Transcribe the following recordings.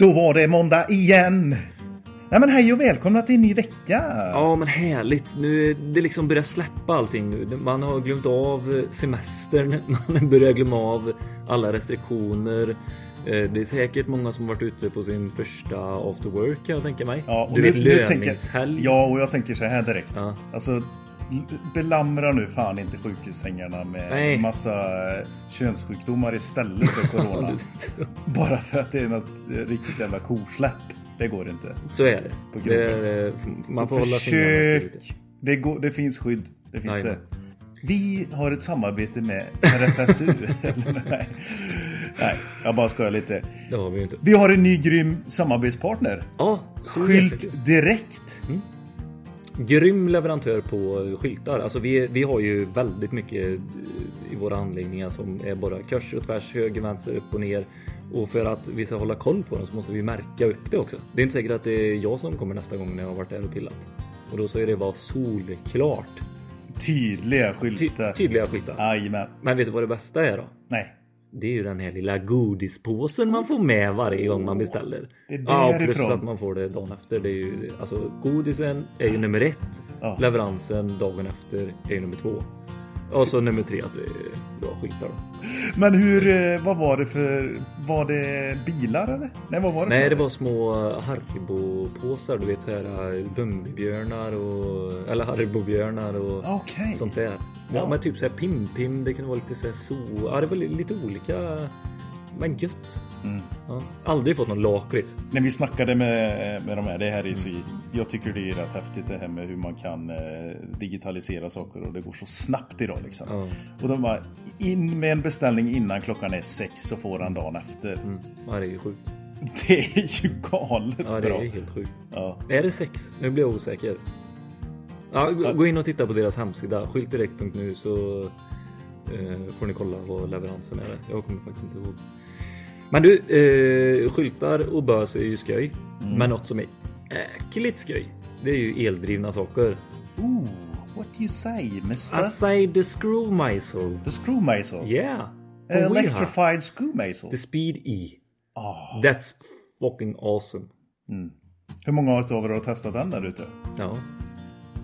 Då var det måndag igen! Nej men hej och välkomna till en ny vecka! Ja men härligt. Nu är det liksom börjar släppa allting nu. Man har glömt av semestern. Man börjar glömma av alla restriktioner. Eh, Det är säkert många som varit ute på sin första after work kan jag tänka mig. Ja, och du vet nu- tänker- löningshelg. Ja, och jag tänker så här direkt. Ja. Alltså, belamra nu fan inte sjukhussängarna med Nej. massa eh, könssjukdomar istället för corona. Bara för att det är något eh, riktigt jävla kosläpp. Det går inte. Så är det. På det är, eh, man får Så hålla försök. Det, går, det finns skydd. Det finns Jajamän. det. Vi har ett samarbete med RFSU. Nej. Nej, jag bara skojar lite. Det har vi inte. Vi har en ny grym samarbetspartner. Ja. Skylt direkt. Grym leverantör på skyltar. Alltså vi, vi har ju väldigt mycket eh, i våra anläggningar som är bara kors och tvärs, höger, vänster, upp och ner. Och för att vi ska hålla koll på dem så måste vi märka upp det också. Det är inte säkert att det är jag som kommer nästa gång när jag har varit där och pillat. Och då ska det vara solklart. Tydliga Ty, skyltar. tydliga skyltar. Jajamän. Men vet du vad det bästa är då? Nej. Det är ju den här lilla godispåsen man får med varje gång man beställer. Det är Ja, plus därifrån. att man får det dagen efter. Det är ju, alltså, godisen är ju nummer ett. Ja. Leveransen dagen efter är ju nummer två. Och så nummer tre att det är bra skyltar då. Men hur, eh, vad var det för, var det bilar eller? Nej, vad var det Nej, för? det var små Haribo-påsar. Du vet så här äh, Bumbibjörnar och... Eller Haribo-björnar och Okej. sånt där. Ja, Ja. men typ så här Pim-Pim. Det kunde vara lite så här so... Ja, det var li- lite olika. Men gött. Mm. Ja. Aldrig fått någon lakrits. När vi snackade med, med de här, det här är så, jag tycker det är rätt häftigt det här med hur man kan eh, digitalisera saker och det går så snabbt idag liksom. Ja. Och de var in med en beställning innan klockan är sex så får han dagen efter. Mm. Ja, det är ju sjukt. Det är ju galet Ja, det bra. är helt sjukt. Ja. Är det sex? Nu blir jag osäker. Ja, gå- gå in och titta på deras hemsida, skyltdirekt.nu så eh, får ni kolla vad leveransen är. Jag kommer faktiskt inte ihåg. Men du, eh, skyltar och bös är ju skoj. Mm. Men något som är äckligt skoj, det är ju eldrivna saker. Ooh, what do you say, mister? I say the screw missile. The screw mazel. Yeah. Have Electrified screw mazel. The speed E. Ah. That's fucking awesome. Hur många av er har testat den där ute? Ja.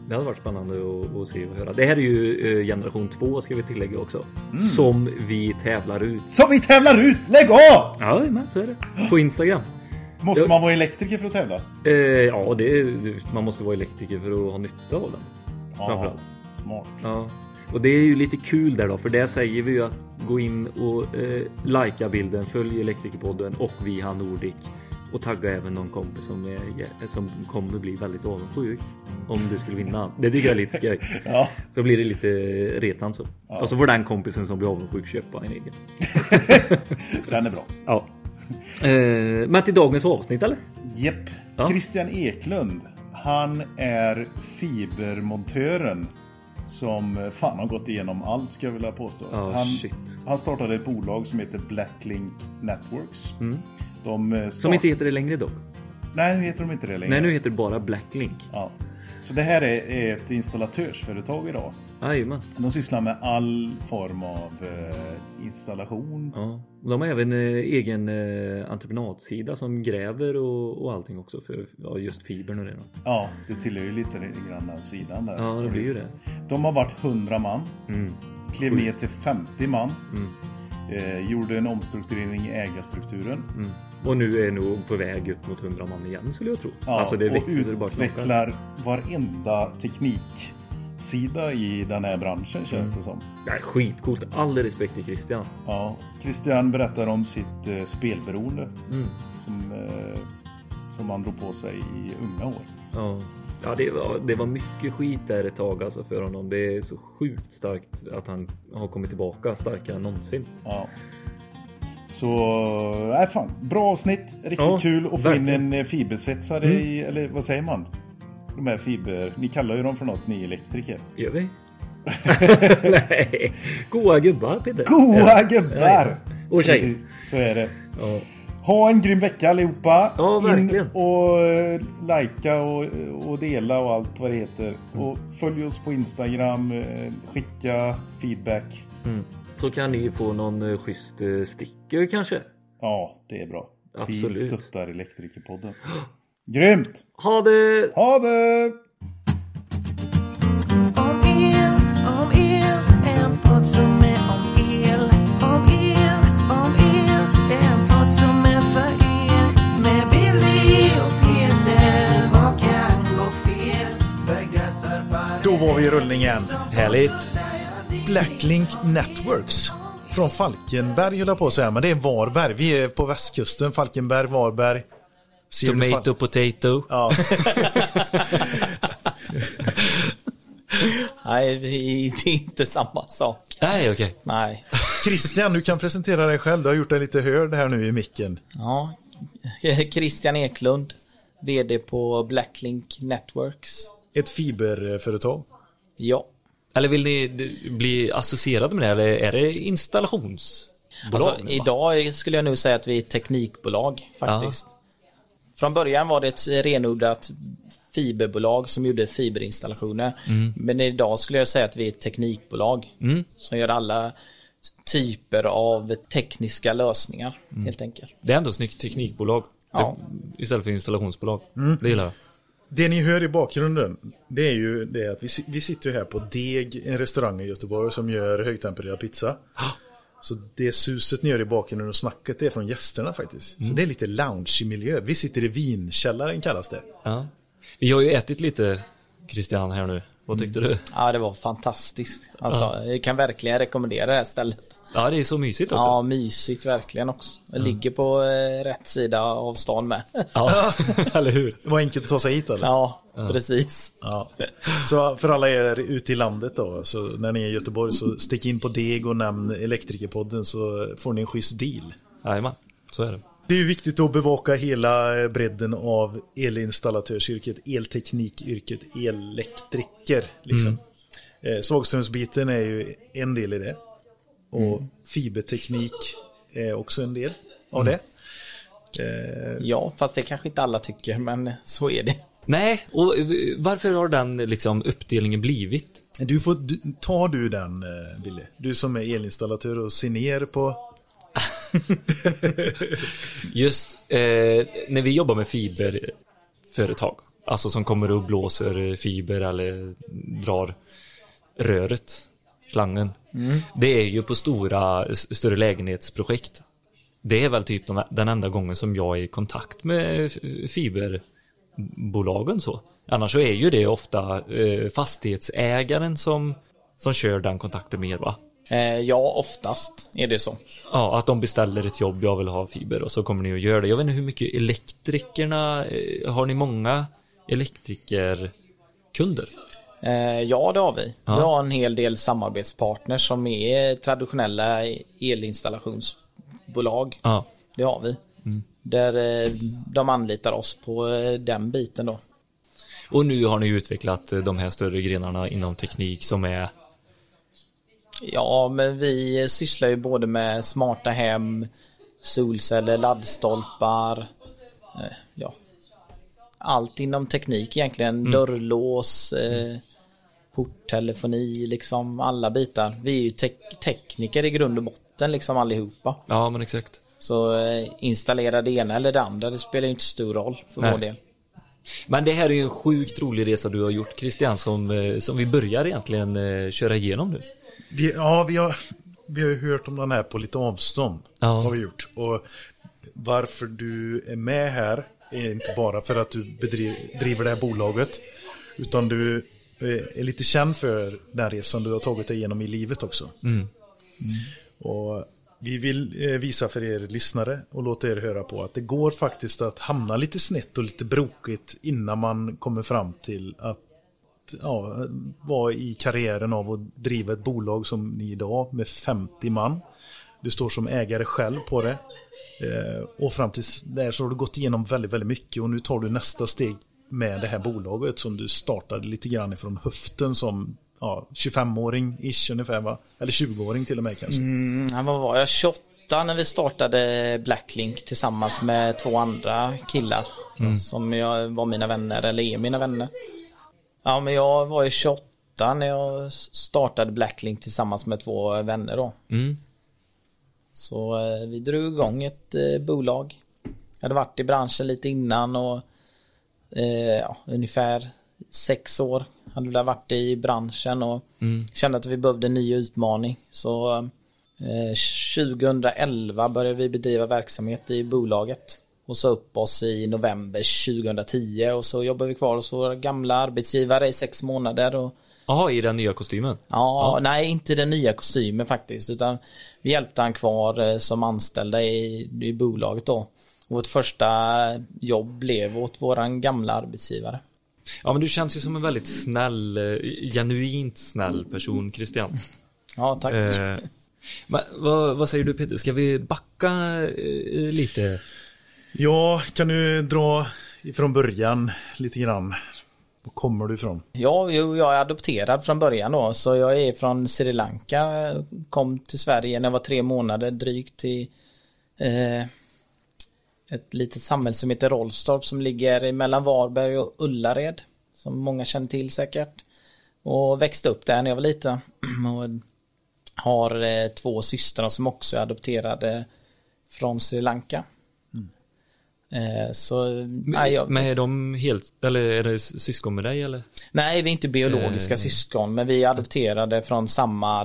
Det hade varit spännande att, se och höra. Det här är ju eh, generation 2 ska vi tillägga också. Som vi tävlar ut. Så vi tävlar ut! Lägg av! Ja, men så är det. På Instagram. Måste Ja. man vara elektriker för att tävla? Eh, ja, det är, man måste vara elektriker för att ha nytta av den. Framförallt. Smart. Ja. Och det är ju lite kul där då, för där säger vi ju att gå in och eh, likea bilden, följ Elektrikerpodden och vi har Nordic. Och tagga även någon kompis som, är, som kommer bli väldigt avundsjuk om du skulle vinna. Det tycker jag är lite skoj. Ja. Så blir det lite retsamt så. Och så får den kompisen som blir avundsjuk köpa en egen. Den är bra. Ja. Eh, men till dagens avsnitt eller? Jepp. Ja. Christian Eklund. Han är fibermontören som eh, fan har gått igenom allt ska jag vilja påstå. Ja, han, han startade ett bolag som heter Blacklink Networks. De eh, start... Som inte heter det längre dock. Nej, nu heter de inte det längre. Nej, nu heter det bara Blacklink. Ja. Så det här är, är ett installatörsföretag idag. Jajamän. De sysslar med all form av eh, installation. Ja. Och De har även eh, egen eh, entreprenadsida som gräver och, och allting också för ja, just fibern och det. Då. Ja, det tillhör ju lite grann den sidan där. Ja, det blir ju det. De har varit 100 man. Mm. Klev ner till 50 man. Mm. Eh, gjorde en omstrukturering i ägarstrukturen. Mm. Och nu är nog på väg upp mot 100 man igen skulle jag tro. Ja, alltså det och växer så det bara knakar. utvecklar tekniksida i den här branschen känns det som. Det är skitcoolt. All respekt till Christian. Ja, Christian berättar om sitt eh, spelberoende Mm. som, eh, som han drog på sig i unga år. Ja, ja det, var, det var mycket skit där ett tag alltså för honom. Det är så sjukt starkt att han har kommit tillbaka starkare än någonsin. Ja. Så, nej fan. Bra avsnitt. Riktigt Ja, kul att få in en eh, fibersvetsare i, eller vad säger man? De här fiber... Ni kallar ju dem för något, ni elektriker. Gör vi? Nej, goa gubbar Peter. Goa Ja. gubbar! Ja, Och tjejer. Precis, så är det. Ja. Ha en grym vecka allihopa. Ja, verkligen. In och eh, likea och, och dela och allt vad det heter. Mm. Och följ oss på Instagram. eh, Skicka feedback. Mm. Så kan ni få någon uh, schysst sticker kanske. Ja, det är bra. Vi Absolut. stöttar Elektrikerpodden. Grymt! Ha det! Ha det! Om el, om el, en podd som är om el. Om el, om el, en podd som är för er. Med Billy och Peter, vad kan gå fel? Då var vi i rullning igen. Härligt. Blacklink Networks. Från Falkenberg höll jag på att säga, men det är Varberg. Vi är på västkusten, Falkenberg, Varberg. Tomato, potato. Ja. Nej, det är inte samma sak. Nej, okej. Nej. Christian, du kan presentera dig själv. Du har gjort dig lite hörd här nu i micken. Ja. Christian Eklund, VD på Blacklink Networks. Ett fiberföretag. Ja. Eller vill ni bli associerade med det eller är det installationsbolag? Alltså, idag skulle jag nog säga att vi är teknikbolag faktiskt. Från början var det ett renodlat fiberbolag som gjorde fiberinstallationer. Men idag skulle jag säga att vi är ett teknikbolag som gör alla typer av tekniska lösningar helt enkelt. Det är ändå snyggt teknikbolag. Ja. Det, istället för installationsbolag. Det gillar jag. Det ni hör i bakgrunden, det är ju det att vi, vi sitter här på Deg, en restaurang i Göteborg som gör högtempererad pizza. Så det suset ni hör i bakgrunden och snacket det är från gästerna faktiskt. Så det är lite lounge-miljö. Vi sitter i vinkällaren kallas det. Ja. Vi har ju ätit lite Christian här nu. Vad tyckte du? Ja, det var fantastiskt. Alltså, jag kan verkligen rekommendera det här stället. Ja, det är så mysigt också. Ja, mysigt verkligen också. Det ligger på eh, rätt sida av stan med. Ja, eller hur? Det var enkelt att ta sig hit eller? Ja, precis. Ja. Så för alla er ute i landet då, så när ni är i Göteborg så stick in på Deg och nämn Elektrikerpodden så får ni en schysst deal. Jajamän, så är det. Det är viktigt att bevaka hela eh, bredden av elinstallatörsyrket, elteknikyrket, elektriker. Liksom. Eh, Svagströmsbiten är ju en del i det. Och fiberteknik är också en del av det. Eh, Ja, fast det kanske inte alla tycker, men så är det. Nej, och varför har den liksom uppdelningen blivit? Du får, du, tar du den, Billy? Du som är elinstallatör och ser ner på... Just eh, när vi jobbar med fiberföretag, alltså som kommer och blåser fiber eller drar röret, slangen. Det är ju på stora, större lägenhetsprojekt. Det är väl typ de, den enda gången som jag är i kontakt med fiberbolagen så. Annars så är ju det ofta eh, fastighetsägaren som, som kör den kontakten med er va? Eh, ja, oftast är det så. Ja, att de beställer ett jobb, jag vill ha fiber och så kommer ni att göra det. Jag vet inte hur mycket elektrikerna, eh, har ni många elektrikerkunder? Eh, ja, det har vi. Ja. Vi har en hel del samarbetspartners som är traditionella elinstallationsbolag. Ja. Det har vi. Där eh, de anlitar oss på eh, den biten då. Och nu har ni utvecklat de här större grenarna inom teknik som är Ja, men vi sysslar ju både med smarta hem, solceller, laddstolpar. Eh, ja. Allt inom teknik egentligen. Dörrlås, eh, porttelefoni, liksom alla bitar. Vi är ju tek- tekniker i grund och botten liksom allihopa. Ja, men exakt. Så eh, installera det ena eller det andra, det spelar ju inte stor roll för Nej. vår del. Men det här är ju en sjukt rolig resa du har gjort Christian som, eh, som vi börjar egentligen eh, köra igenom nu. Vi, ja, vi har, vi har ju hört om den här på lite avstånd. Ja. Har vi gjort. Och varför du är med här är inte bara för att du bedriver, driver det här bolaget. Utan du eh, är lite känd för den resan du har tagit dig igenom i livet också. Mm. Och vi vill eh, visa för er lyssnare och låta er höra på att det går faktiskt att hamna lite snett och lite brokigt innan man kommer fram till att ja, vara i karriären av att driva ett bolag som ni idag med 50 man. Du står som ägare själv på det. Eh, och fram till där så har du gått igenom väldigt, väldigt mycket och nu tar du nästa steg med det här bolaget som du startade lite grann ifrån höften som ja, 25-åring ish ungefär va? Eller 20-åring till och med kanske. Mm, ja, vad var jag? 28 när vi startade Blacklink tillsammans med två andra killar. Som jag var mina vänner, eller är mina vänner. Ja, men jag var ju 28 när jag startade Blacklink tillsammans med två vänner då. Mm. Så eh, vi drog igång ett eh, bolag. Jag hade varit i branschen lite innan och eh, ja, ungefär sex år hade jag varit i branschen och kände att vi behövde en ny utmaning. Så eh, 2011 började vi bedriva verksamhet i bolaget och sa upp oss i november 2010 och så jobbade vi kvar hos våra gamla arbetsgivare i sex månader och Jaha, i den nya kostymen? Ja, nej inte den nya kostymen faktiskt utan vi hjälpte han kvar eh, som anställda i, i bolaget då. Vårt första jobb blev åt våran gamla arbetsgivare. Ja, men du känns ju som en väldigt snäll, eh, genuint snäll person, Christian. Ja, tack. Eh, men, vad, vad säger du Peter, ska vi backa eh, lite? Ja, kan du dra ifrån början lite grann? Var kommer du ifrån? Ja, jag är adopterad från början då, så jag är från Sri Lanka. Kom till Sverige när jag var tre månader drygt till eh, ett litet samhälle som heter Rollstorp som ligger mellan Varberg och Ullared. Som många känner till säkert. Och växte upp där när jag var liten. Och har eh, två systrar som också är adopterade från Sri Lanka. Eh, så, nej, jag, Men är de helt, eller är det syskon med dig eller? Nej, vi är inte biologiska Eh. syskon, men vi är adopterade från samma,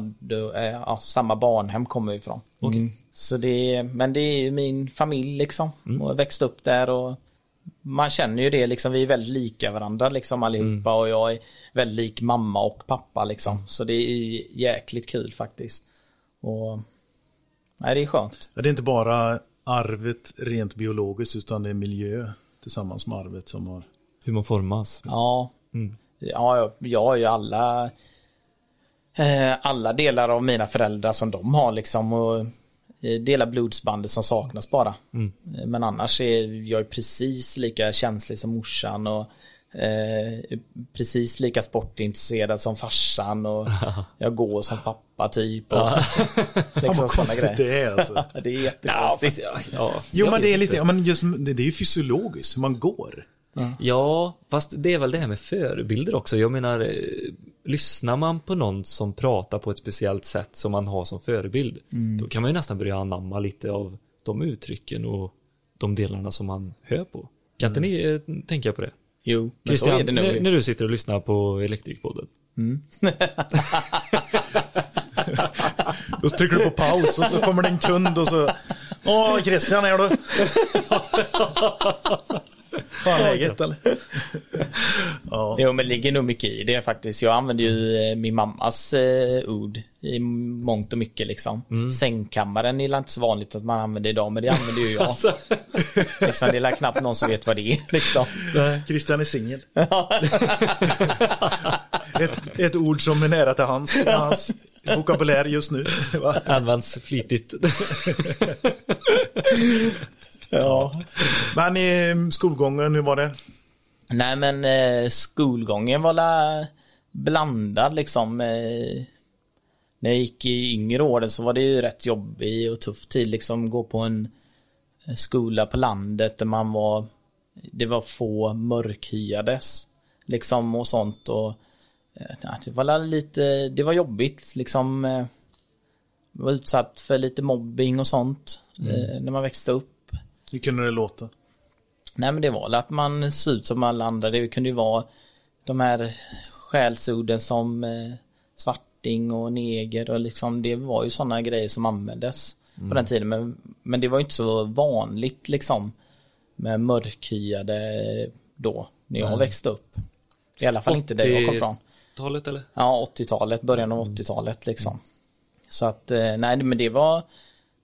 eh, ja, samma barnhem kommer vi ifrån. Okej. Så det är, men det är ju min familj liksom. Och jag växte upp där och man känner ju det liksom, vi är väldigt lika varandra liksom allihopa och jag är väldigt lik mamma och pappa liksom. Så det är ju jäkligt kul faktiskt. Och nej, det är skönt. Det är inte bara arvet rent biologiskt utan det är miljö tillsammans med arvet som har... Hur man formas? Ja. Mm. Ja, jag, har ju alla eh, alla delar av mina föräldrar som de har liksom och eh, delar blodsbandet som saknas bara. Mm. Men annars är jag precis lika känslig som morsan och eh, precis lika sportintresserad som farsan och jag går som pappa typ. Och, Fan liksom vad sådana konstigt grejer. det är alltså. Det är Ja, jättekonstigt. fast, ja, ja, Jo men det är lite, ja, men just, det är ju fysiologiskt hur man går. Ja, fast det är väl det här med förebilder också. Jag menar, eh, lyssnar man på någon som pratar på ett speciellt sätt som man har som förebild, då kan man ju nästan börja anamma lite av de uttrycken och de delarna som man hör på. Kan inte ni eh, tänka på det? Jo, men så Christian, är det nog. när, när du sitter och lyssnar på Elektrikpodden. Då trycker du på paus och så kommer det en kund och så... Åh, Christian är du? Fan läget eller? Ja. Jo men det ligger nog mycket i det faktiskt. Jag använder ju eh, min mammas eh, ord i mångt och mycket liksom. Sängkammaren är inte så vanligt att man använder idag men det använder ju jag. Alltså, liksom, det är knappt någon som vet vad det är liksom. Christian är singel. ett, ett ord som är nära till hans, hans vokabulär just nu. Används flitigt. Ja. Men i skolgången, hur var det? Nej men eh, skolgången var la blandad liksom. Eh, när jag gick i yngre åren så var det ju rätt jobbig och tuff tid liksom. Gå på en en skola på landet där man var Det var få mörkhyades liksom och sånt och eh, ja, det var lite Det var jobbigt liksom. Eh, var utsatt för lite mobbing och sånt eh, när man växte upp. Hur kunde det låta? Nej men det var att man ser ut som alla andra. Det kunde ju vara de här skällsorden som eh, svarting och neger och liksom det var ju sådana grejer som användes på den tiden. Men, men det var ju inte så vanligt liksom med mörkhyade då när jag växte upp. I alla fall inte där jag kom ifrån. Talet eller? Ja, 80-talet, början av 80-talet liksom. Så att, eh, nej men det var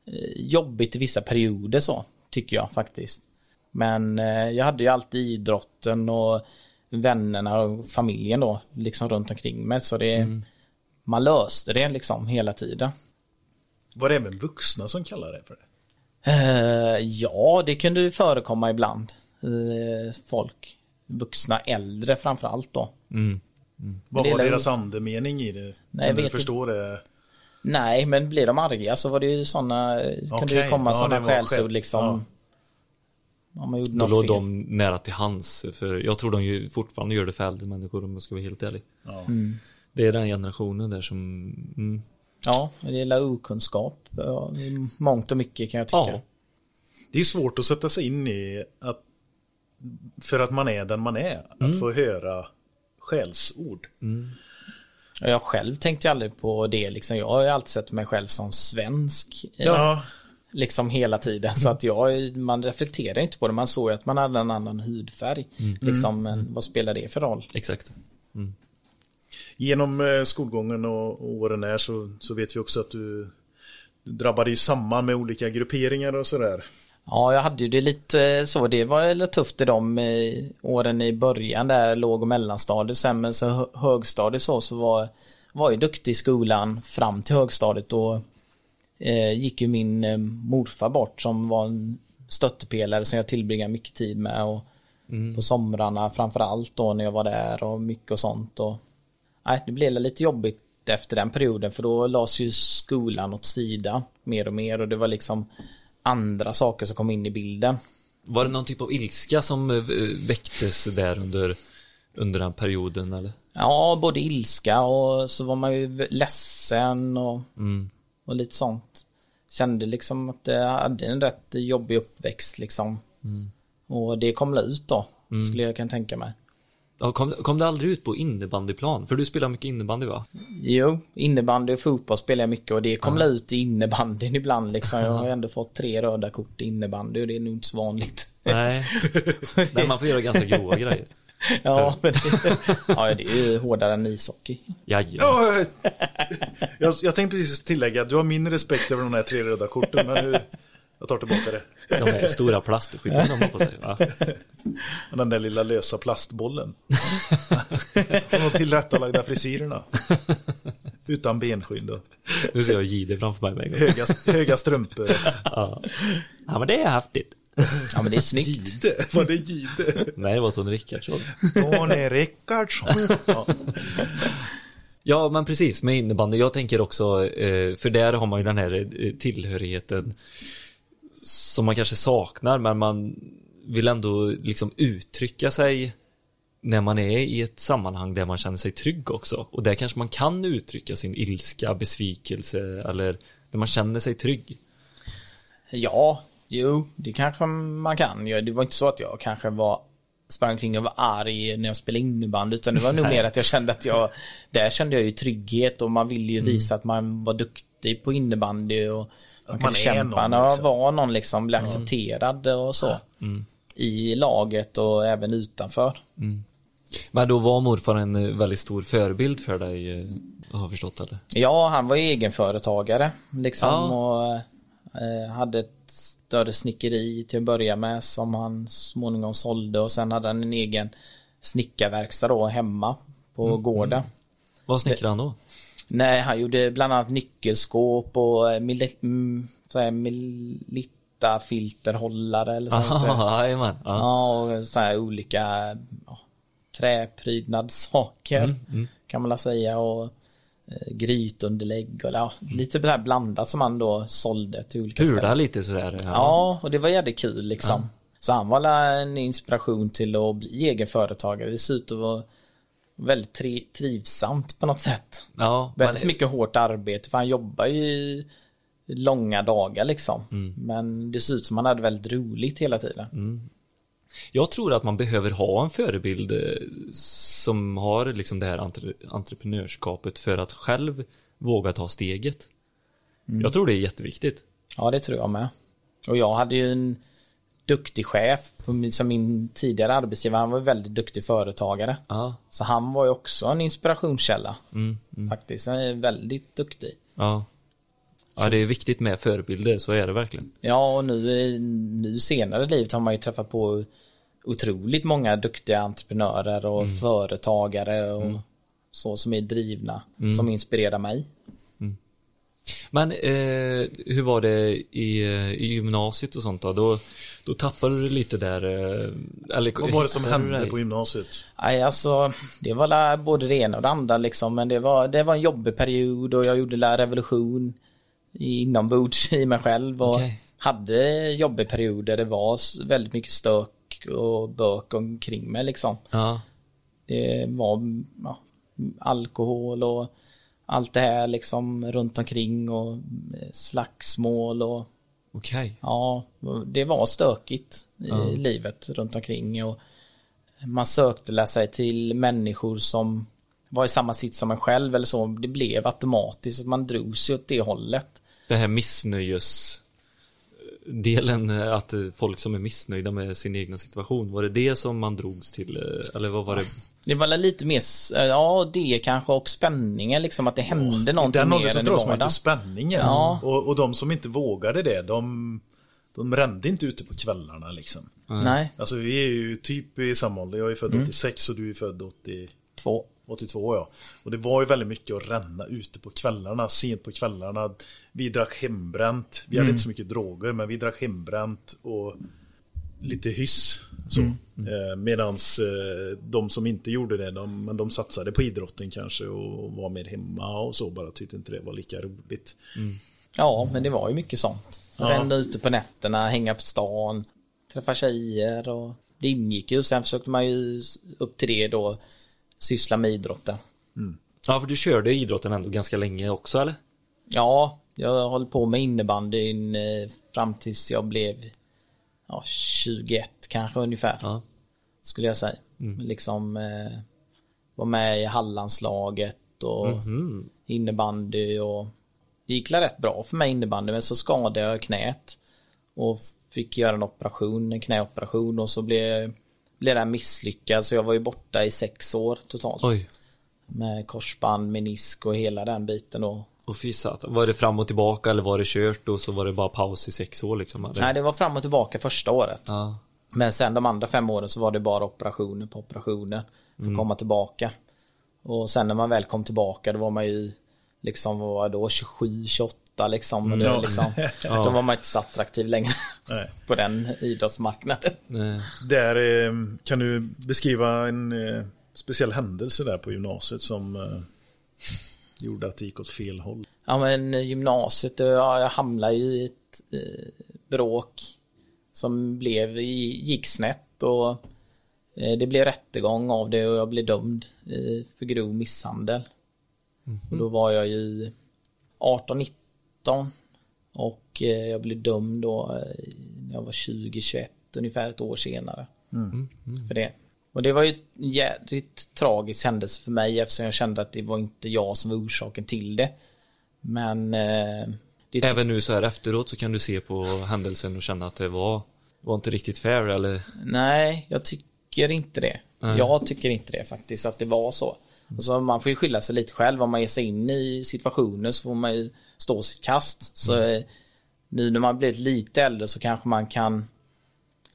eh, jobbigt i vissa perioder så, tycker jag faktiskt. Men eh, jag hade ju alltid idrotten och vännerna och familjen då, liksom runt omkring mig. Så det, man löste det liksom hela tiden. Var det även vuxna som kallade det för det? Eh, ja, det kunde ju förekomma ibland. Eh, folk, vuxna, äldre framförallt då. Vad Det var är deras andemening i det? Nej, jag kan du vet förstå det? Nej, men blir de arga så var det ju sådana, kunde ju komma ja, sådana skällsord skäll. liksom. Om man gjorde Då något låg fel. de nära till hans, för jag tror de ju fortfarande gör det för äldre människor om jag ska vara helt ärlig. Ja. Det är den generationen där som, mm, Ja, det gäller okunskap ja, mångt och mycket kan jag tycka. ja. Det är svårt att sätta sig in i att för att man är den man är. Att få höra skällsord. Och Jag själv tänkte ju aldrig på det liksom. Jag har ju alltid sett mig själv som svensk. eh, Ja, Liksom hela tiden. Så att jag, man reflekterar inte på det. Man såg ju att man hade en annan hudfärg. Liksom, men vad spelar det för roll? Exakt. genom eh, skolgången och, och åren här så, så vet vi också att du, du drabbade ju samman med olika grupperingar och sådär. Ja, jag hade ju det lite så. Det var lite tufft i de eh, åren i början där låg och mellanstadiet. Sen men så hö- högstadiet så, så var, var jag duktig i skolan fram till högstadiet. Då eh, gick ju min eh, morfar bort som var en stöttepelare som jag tillbringade mycket tid med. Och På somrarna framför allt då när jag var där och mycket och sånt. Och, nej, det blev lite jobbigt efter den perioden för då lades ju skolan åt sidan mer och mer och det var liksom andra saker som kom in i bilden. Var det någon typ av ilska som eh, väcktes där under, under den perioden eller? Ja, både ilska och så var man ju ledsen och, Mm. och lite sånt. Kände liksom att jag hade en rätt jobbig uppväxt liksom. Och det kom ut då, skulle jag kan tänka mig. Ja, kom, kom det aldrig ut på innebandyplan? För du spelar mycket innebandy va? Jo, innebandy och fotboll spelar jag mycket och det kom väl ut i innebandyn ibland liksom. Jag har ändå fått tre röda kort i innebandy och det är nog inte så vanligt. Nej. Men man får göra ganska grova grejer. Ja, men det, ja, det är ju hårdare än ishockey. Jajamän. Ja, jag, jag tänkte precis tillägga att du har min respekt över de här tre röda korten. Men nu, jag tar tillbaka det. De här stora plastskydden de har på sig. Va? Den där lilla lösa plastbollen. Och de tillrättalagda frisyrerna. Utan benskydd och Nu ser jag Jihde framför mig höga, höga strumpor. Ja. ja, men det är häftigt. Ja, men det är snyggt. Gide, var det Gide? Nej, det var Tony Rickardsson. Tony Rickardsson. Ja. Ja, men precis med innebandy. Jag tänker också, eh, för där har man ju den här eh, tillhörigheten som man kanske saknar, men man vill ändå liksom uttrycka sig när man är i ett sammanhang där man känner sig trygg också. Och där kanske man kan uttrycka sin ilska, besvikelse eller när man känner sig trygg. Ja, jo, det kanske man kan. Det var inte så att jag kanske var sprang omkring och var arg när jag spelade innebandy utan det var nog mer att jag kände att jag där kände jag ju trygghet och man ville ju visa att man var duktig på innebandy och man man kunde kämpa någon, liksom. var någon liksom, bli accepterad och så. I laget och även utanför. Men då var morfar en eh, väldigt stor förebild för dig, eh, har jag förstått eller? Ja, han var egenföretagare liksom Ja. och eh, hade ett större snickeri till att börja med som han småningom sålde och sen hade han en egen snickarverkstad då hemma på gården. Vad snickrar han då? Nej, han gjorde bland annat nyckelskåp och eh, mili- mm, så här Melitta filterhållare eller så heter det. Aha, jajamän. Ja. Ja, och så här olika ja, träprydnadssaker Mm, kan man väl säga och eh, grytunderlägg och ja, lite det här blandat som han då sålde till olika Pula ställen. lite sådär. Ja, och det var jävligt kul liksom. Så han var en inspiration till att bli egen företagare. Det väldigt tri- trivsamt på något sätt. ja Väldigt men- mycket hårt arbete för han jobbar ju i långa dagar liksom. Mm. Men det ser ut som han hade väldigt roligt hela tiden. Jag tror att man behöver ha en förebild eh, som har liksom det här entre entreprenörskapet för att själv våga ta steget. Jag tror det är jätteviktigt. Ja, det tror jag med. Och jag hade ju en duktig chef som min tidigare arbetsgivare. Han var väldigt duktig företagare. Ja, Så han var ju också en inspirationskälla. mm, mm, Faktiskt. Han är väldigt duktig. ja. Ja, det är viktigt med förebilder, så är det verkligen. Ja, och nu, nu senare i livet har man ju träffat på otroligt många duktiga entreprenörer och Mm. företagare och så som är drivna, Mm. som inspirerar mig. Men eh, hur var det i, eh, i gymnasiet och sånt då? Då, då tappade du lite där. Eh, eller, Vad var det som hände på gymnasiet? Nej, alltså det var både det ena och det andra liksom, men det var, det var en jobbig period och jag gjorde la revolution inombords i mig själv och Okej. hade jobbig perioder. Det var väldigt mycket stök och bök omkring mig liksom. Ja, Det var ja, alkohol och allt det här liksom runt omkring och eh, slagsmål och Okej. Ja, det var stökigt i livet runt omkring och man sökte sig till människor som var i samma sitt som en själv eller så. Det blev automatiskt att man drog sig åt det hållet. Det här missnöjes delen eh, att eh, folk som är missnöjda med sin egna situation, var det det som man drogs till? eh, Eller vad var det? Det var lite mer, ja det kanske och spänningen liksom att det hände I någonting den mer åldern så än i dras man vardagen. till spänningen. Ja. Och, och de som inte vågade det, de, de rände inte ute på kvällarna liksom. Nej, Alltså vi är ju typ i samma ålder. Jag är född 86 och du är född 80, två. 82 ja. Och det var ju väldigt mycket att ränna ute på kvällarna, sent på kvällarna. Vi drack hembränt. Vi hade inte så mycket droger, men vi drack hembränt och lite hyss. Så. Eh, medans eh, de som inte gjorde det, de, men de satsade på idrotten kanske och var mer hemma och så, bara tyckte inte det var lika roligt. Ja, men det var ju mycket sånt. Ränna ute på nätterna, hänga på stan, träffa tjejer och det ingick ju. Sen försökte man ju upp till det då syssla med idrotten. Ja, för du körde idrotten ändå ganska länge också eller? Ja, jag höll på med innebandyn eh, fram tills jag blev ja, 21 kanske ungefär. Ja. Skulle jag säga. Liksom eh, var med i Hallandslaget och innebandy och det gick rätt bra för mig innebandy men så skadade jag knät och fick göra en operation, en knäoperation och så blev, blev det misslyckad så jag var ju borta i sex år totalt. Oj. Med korsband, menisk och hela den biten då. Och fy satan. Var det fram och tillbaka eller var det kört och så var det bara paus i sex år liksom? Eller? Nej, det var fram och tillbaka första året. Ja. Men sen de andra fem åren så var det bara operationer på operationer för att komma tillbaka. Och sen när man väl kom tillbaka då var man ju liksom, vad var då, 27, 28 liksom. Och det, Ja. liksom Då var man inte så attraktiv längre på den idrottsmarknaden. Nej. Där eh, kan du beskriva en eh, speciell händelse där på gymnasiet som eh, gjorde att det gick åt fel håll. Ja men gymnasiet, ja, jag hamnade ju i ett eh, bråk som blev, gick snett och eh, det blev rättegång av det och jag blev dömd eh, för grov misshandel. Och då var jag ju 18-19 och eh, jag blev dömd då eh, när jag var 20-21 ungefär ett år senare. För det. Och det var ju en jävligt tragisk händelse för mig eftersom jag kände att det var inte jag som var orsaken till det. Men eh, det Även nu så här efteråt så kan du se på händelsen och känna att det var, var inte riktigt fair eller? Nej, jag tycker inte det. Nej. Jag tycker inte det faktiskt, att det var så. Alltså, man får ju skylla sig lite själv. Om man ger sig in i situationer så får man ju stå sitt kast. Så eh, nu när man blivit lite äldre så kanske man kan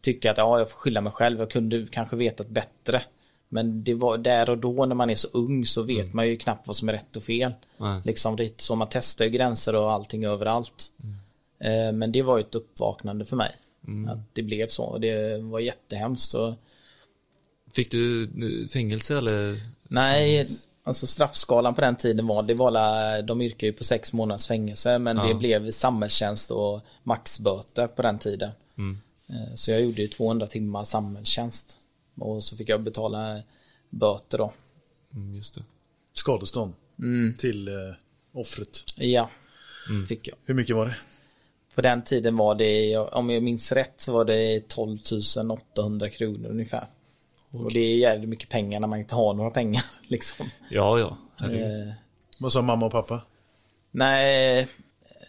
tycka att ja, jag får skylla mig själv. Jag kunde kanske vetat bättre. Men det var där och då när man är så ung så vet man ju knappt vad som är rätt och fel. Nej. Liksom det så man testar ju gränser och allting överallt. Eh, Men det var ju ett uppvaknande för mig. Att det blev så. Och det var jättehemskt. Så, Fick du fängelse eller? nej, alltså straffskalan på den tiden var, det var de yrkade ju på sex månaders fängelse. Men det blev samhällstjänst och maxböter på den tiden. Eh, Så jag gjorde ju 200 timmar samhällstjänst. Och så fick jag betala böter då. Mm, just det. Skadestånd till eh, offret. Ja, fick jag. Hur mycket var det? På den tiden var det, om jag minns rätt, så var det 12 800 kronor ungefär. Och det är jävligt mycket pengar när man inte har några pengar. Liksom. Ja, ja. Eh, Vad sa mamma och pappa? nej,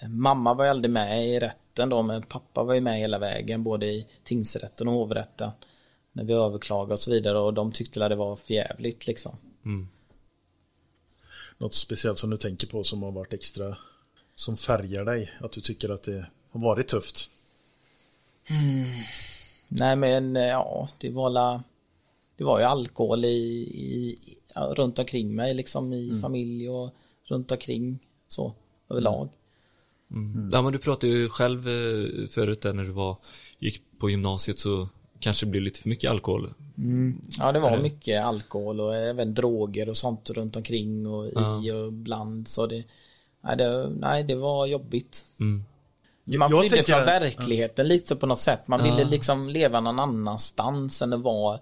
mamma var ju aldrig med i rätten då, men pappa var ju med hela vägen, både i tingsrätten och hovrätten. När vi överklagade och så vidare och de tyckte att det var förjävligt liksom. Något speciellt som du tänker på som har varit extra som färgar dig? Att du tycker att det har varit tufft? Nej men eh, ja, det var la, det var ju alkohol i, i, ja, runt omkring mig liksom i familj och runt omkring så överlag. Ja, men du pratade ju själv eh, förut där när du var, gick på gymnasiet så kanske det blev lite för mycket alkohol. Ja det var mycket alkohol och även droger och sånt runt omkring och i och bland så det Nej det, nej, det var jobbigt. Mm. Man flydde tänker- från verkligheten lite på något sätt. Man Ja. ville liksom leva någon annanstans än att vara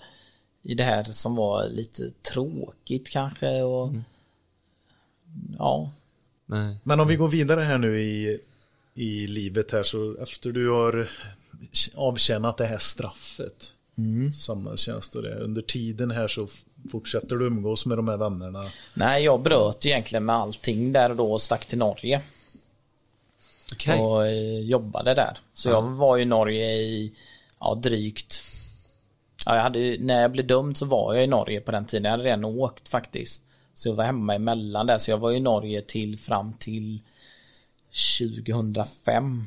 i det här som var lite tråkigt kanske och Mm. ja. Nej. Men om vi går vidare här nu i i livet här så efter du har avtjänat det här straffet. Samhällstjänst och det. Under tiden här så fortsätter du umgås med de här vännerna. Nej, jag bröt egentligen med allting där och då och stack till Norge. Okej. och eh, jobbade där. Så jag var i Norge i ja, drygt ja, jag hade, När jag blev dömd så var jag i Norge på den tiden. Jag hade redan åkt faktiskt. Så jag var hemma emellan där. Så jag var i Norge till fram till 2005.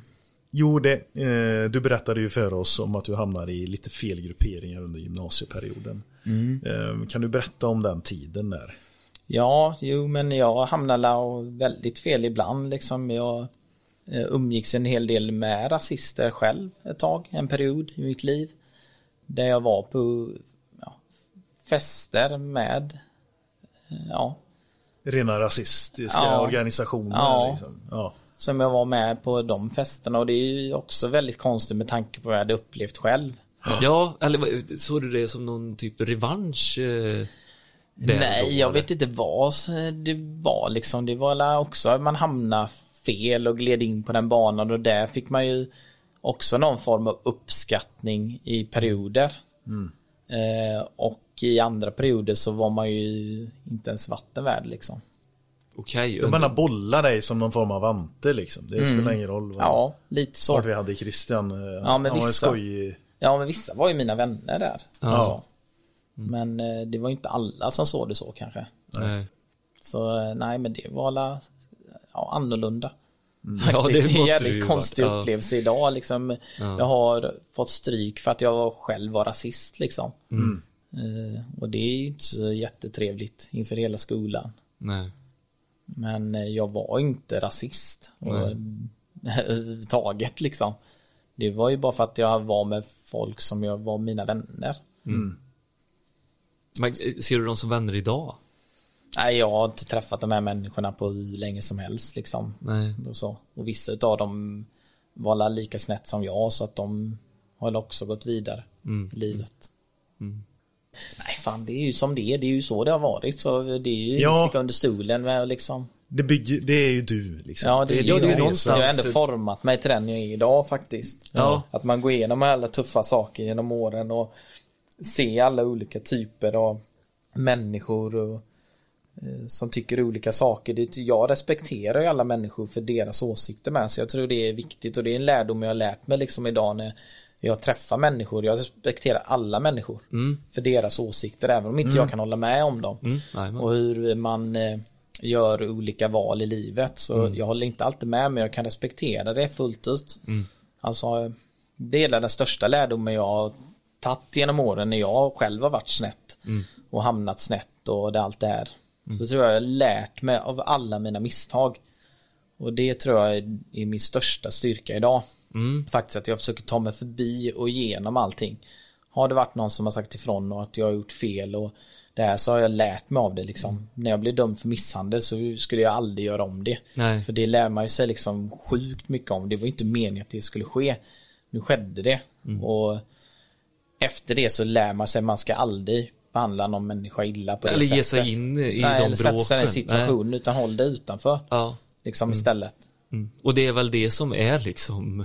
Jo, det, eh, du berättade ju för oss om att du hamnade i lite fel grupperingar under gymnasieperioden. Eh, kan du berätta om den tiden där? Ja, jo men jag hamnade väldigt fel ibland liksom. Jag eh, umgicks en hel del med rasister själv ett tag, en period i mitt liv. Där jag var på ja, fester med ja, Rena rasistiska Ja. organisationer. Ja. Liksom. Ja. som jag var med på de festerna och det är ju också väldigt konstigt med tanke på vad jag hade upplevt själv. Ja, eller såg du det som någon typ revansch? Eh, Nej, då, jag eller? vet inte vad det var liksom. Det var alla också att man hamnade fel och gled in på den banan och där fick man ju också någon form av uppskattning i perioder. Eh, och i andra perioder så var man ju inte ens vatten värd liksom. Okej, De under- bara bollar dig som någon form av ante liksom. Det spelar ingen roll vad, Mm. Ja, lite så. vart vi hade Christian. Eh, men han var vissa- skojig. Ja, men vissa var ju mina vänner där. Ja. Alltså. Men eh, det var inte alla som såg det så kanske. Nej. Så eh, nej, men det var alla ja, annorlunda. Ja, det det är en jävligt konstig varit. Ja. upplevelse idag liksom. Jag har fått stryk för att jag själv var rasist liksom. Mm. Eh, och det är ju inte så jättetrevligt inför hela skolan. Nej. Men eh, jag var inte rasist. Överhuvudtaget liksom. Det var ju bara för att jag var med folk som jag var mina vänner. Men, eh, ser du dem som vänner idag? Nej, jag har inte träffat de här människorna på hur länge som helst liksom. Nej. Och, så. och vissa av dem var lika snett som jag så att de har också gått vidare i livet. Nej fan det är ju som det är, det är ju så det har varit så det är ju Ja. sticka under stolen med liksom. Det, bygger, det är ju du liksom. Ja det är, ja, det är det. någonstans- Jag har ändå format mig till den jag är idag faktiskt. Ja. Att man går igenom alla tuffa saker genom åren och ser alla olika typer av människor och, som tycker olika saker. Det, jag respekterar ju alla människor för deras åsikter med så jag tror det är viktigt och det är en lärdom jag har lärt mig liksom idag när jag träffar människor. Jag respekterar alla människor för deras åsikter även om inte jag kan hålla med om dem. Mm, och hur man eh, gör olika val i livet. Så jag håller inte alltid med men jag kan respektera det fullt ut. Alltså det är den största lärdomen jag har tagit genom åren när jag själv har varit snett och hamnat snett och det allt det här. Så tror jag jag lärt mig av alla mina misstag. Och det tror jag är- min största styrka idag. Faktiskt att jag försöker ta mig förbi och igenom allting. Har det varit någon som har sagt ifrån och att jag har gjort fel och det här så har jag lärt mig av det liksom. När jag blev dömd för misshandel så skulle jag aldrig göra om det. Nej. För det lär man ju sig liksom sjukt mycket om. Det var inte meningen att det skulle ske. Nu skedde det. Och efter det så lär man sig att man ska aldrig behandla någon människa illa på det Eller ge sättet. sig in i Nej, de eller sätta sig i den bråken. situationen utan håll det utanför. Ja. Liksom istället. Mm. Och det är väl det som är liksom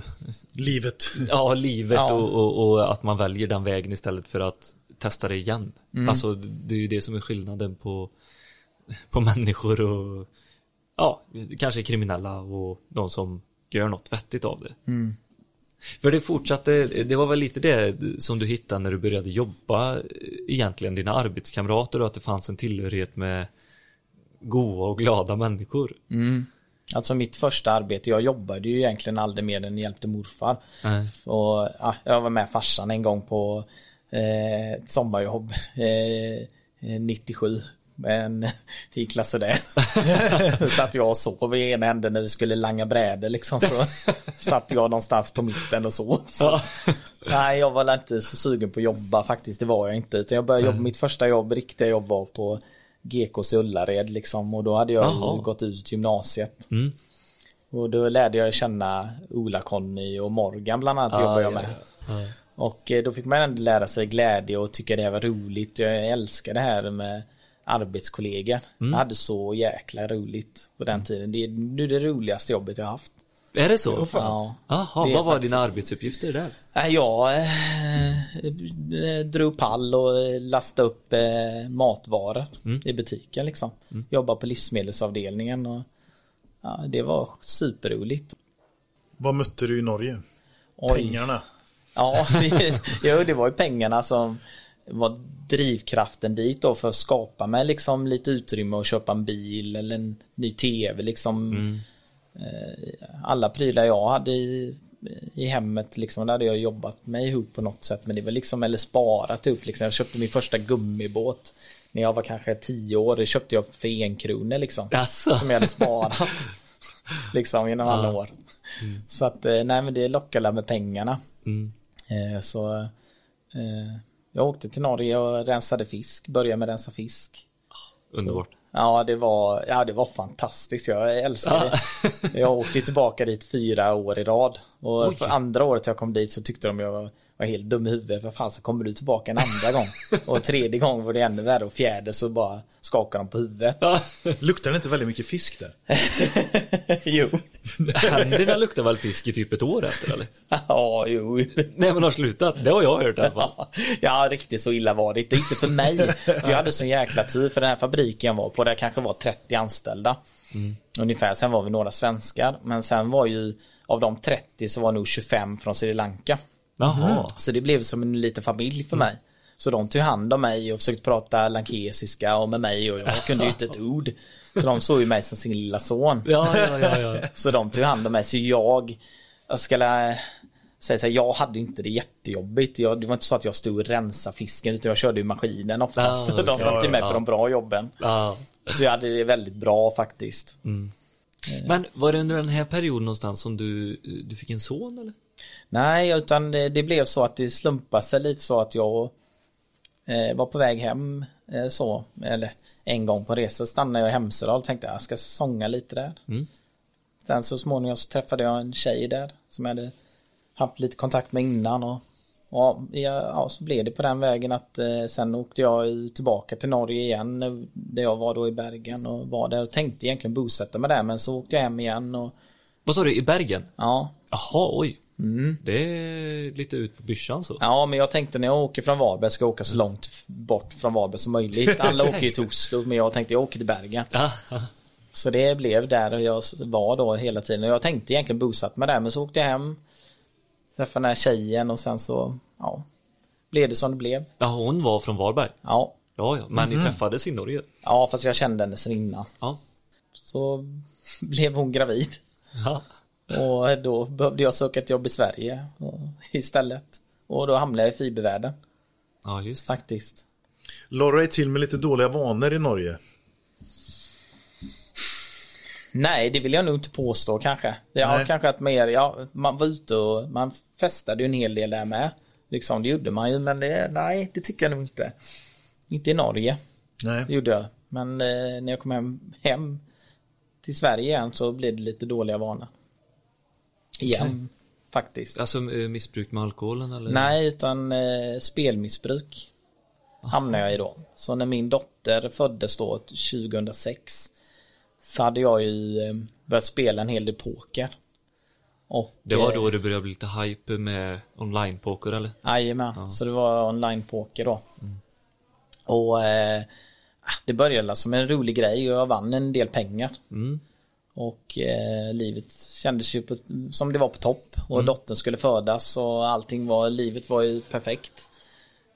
Livet. Ja, livet Ja. Och, och, och att man väljer den vägen istället för att testa det igen. Alltså det är ju det som är skillnaden på, på människor och ja, kanske kriminella och de som gör något vettigt av det. För det fortsatte, det var väl lite det som du hittade när du började jobba egentligen, dina arbetskamrater och att det fanns en tillhörighet med goa och glada människor. Alltså mitt första arbete, jag jobbade ju egentligen aldrig mer än hjälpte morfar. Nej. Och, ja, jag var med farsan en gång på eh, ett sommarjobb eh, 97. Men det gick la sådär. Så satt jag och sov i ena änden när vi skulle langa brädor liksom. Så satt jag någonstans på mitten och sov. Så. Nej, jag var inte så sugen på att jobba faktiskt. Det var jag inte. Utan jag började jobba, mitt första jobb, riktiga jobb var på GKs i Ullared liksom. Och då hade jag Jaha. ju gått ut gymnasiet. Mm. Och då lärde jag känna Ola-Conny och Morgan bland annat jobbade jag ja, med. Och eh, då fick man ändå lära sig glädje och tycka det var roligt. Jag älskar det här med arbetskollegor. Jag hade så jäkla roligt på den tiden. Det är nu det roligaste jobbet jag har haft. Är det så? Ja. Jaha, vad var dina arbetsuppgifter där? Jag eh, drog pall och eh, lastade upp eh, matvaror i butiken liksom. Jobbade på livsmedelsavdelningen och ja, det var superroligt. Vad mötte du i Norge? Oj. Pengarna. Ja, det, jo, det var ju pengarna som var drivkraften dit då för att skapa mig liksom lite utrymme och köpa en bil eller en ny tv liksom. Eh, Alla prylar jag hade i, i hemmet liksom, där hade jag jobbat mig ihop på något sätt men det var liksom, eller sparat upp liksom. Jag köpte min första gummibåt när jag var kanske tio år, det köpte jag för en krona liksom. Jaså? Som jag hade sparat. liksom genom alla år. Så att, eh, nej men det lockade med pengarna. Mm. Eh, Så eh, jag åkte till Norge och rensade fisk, började med rensa fisk. Underbart. Ja det var, ja, det var fantastiskt, jag älskar det. Jag åkte tillbaka dit fyra år i rad. Och Oj. för andra året jag kom dit så tyckte de jag var, helt dum i huvudet. För fan så kommer du tillbaka en andra gång. Och tredje gång var det ännu värre och fjärde så bara skakade de på huvudet. Luktar det inte väldigt mycket fisk där? jo. Händerna luktar väl fisk i typ ett år efter eller? Ja, jo. Nej men har slutat, det har jag hört i alla fall. Ja, riktigt så illa var det inte. Inte för mig. För jag hade sån jäkla tur. För den här fabriken jag var på, där kanske var 30 anställda. Ungefär. Sen var vi några svenskar. Men sen var ju, av de 30 så var nog 25 från Sri Lanka. Jaha. Så det blev som en liten familj för mig. Så de tog hand om mig och försökte prata lankesiska och med mig och jag kunde ju inte ett ord. Så de såg ju mig som sin lilla son. Ja, ja, ja, ja. Så de tog hand om mig. Så jag, jag ska säga så här, jag hade inte det jättejobbigt. Jag, det var inte så att jag stod och rensade fisken utan jag körde ju maskinen oftast. Ja, de satt ju med på de bra jobben. ja. Så jag hade det väldigt bra faktiskt. Men var det under den här perioden någonstans som du, du fick en son eller? Nej, utan det, det blev så att det slumpade sig lite så att jag eh, var på väg hem eh, så, eller en gång på resa stannade jag i Hemsedal och tänkte jag ska säsonga lite där. Mm. Sen så småningom så träffade jag en tjej där som jag hade haft lite kontakt med innan och, och ja, så blev det på den vägen att eh, sen åkte jag tillbaka till Norge igen eh, där jag var då i Bergen och var där och tänkte egentligen bosätta mig där men så åkte jag hem igen och Vad sa du, i Bergen? ja, Jaha, oj. Det är lite ut på byschan så. Ja, men jag tänkte när jag åker från Varberg ska jag åka så långt bort från Varberg som möjligt. Alla åker ju till Oslo, men jag tänkte jag åker till Bergen. Så det blev där jag var då hela tiden. Och jag tänkte egentligen bosatt mig där, men så åkte jag hem. Träffade den här tjejen och sen så, ja, blev det som det blev. ja, hon var från Varberg. Ja, Ja, ja, men ni träffades i Norge. ja fast jag kände henne sen innan. Ja. Så blev hon gravid. Ja. Och då behövde jag söka ett jobb i Sverige istället. Och då hamnade jag i fibervärlden, Ja, just faktiskt. Lorra är till med lite dåliga vanor i Norge. Nej, det vill jag nog inte påstå kanske. Det har kanske att mer, ja, man var ute och man festade ju en hel del där med. Liksom, det gjorde man ju, men det, nej, det tycker jag nog inte. Inte i Norge, Nej. det gjorde jag. Men eh, när jag kom hem, hem till Sverige igen så blev det lite dåliga vanor. Igen, faktiskt. Alltså eh, missbruk med alkoholen eller? Nej, utan eh, spelmissbruk hamnade jag i då. Så när min dotter föddes då 2006 så hade jag ju eh, börjat spela en hel del poker. Och, Det var eh, då det började bli lite hype med online-poker eller? Jajamän, så det var online-poker då. Och eh, det började som en rolig grej och jag vann en del pengar. Mm. Och eh, livet kändes ju på, som det var på topp. Och dottern skulle födas och allting var, livet var ju perfekt.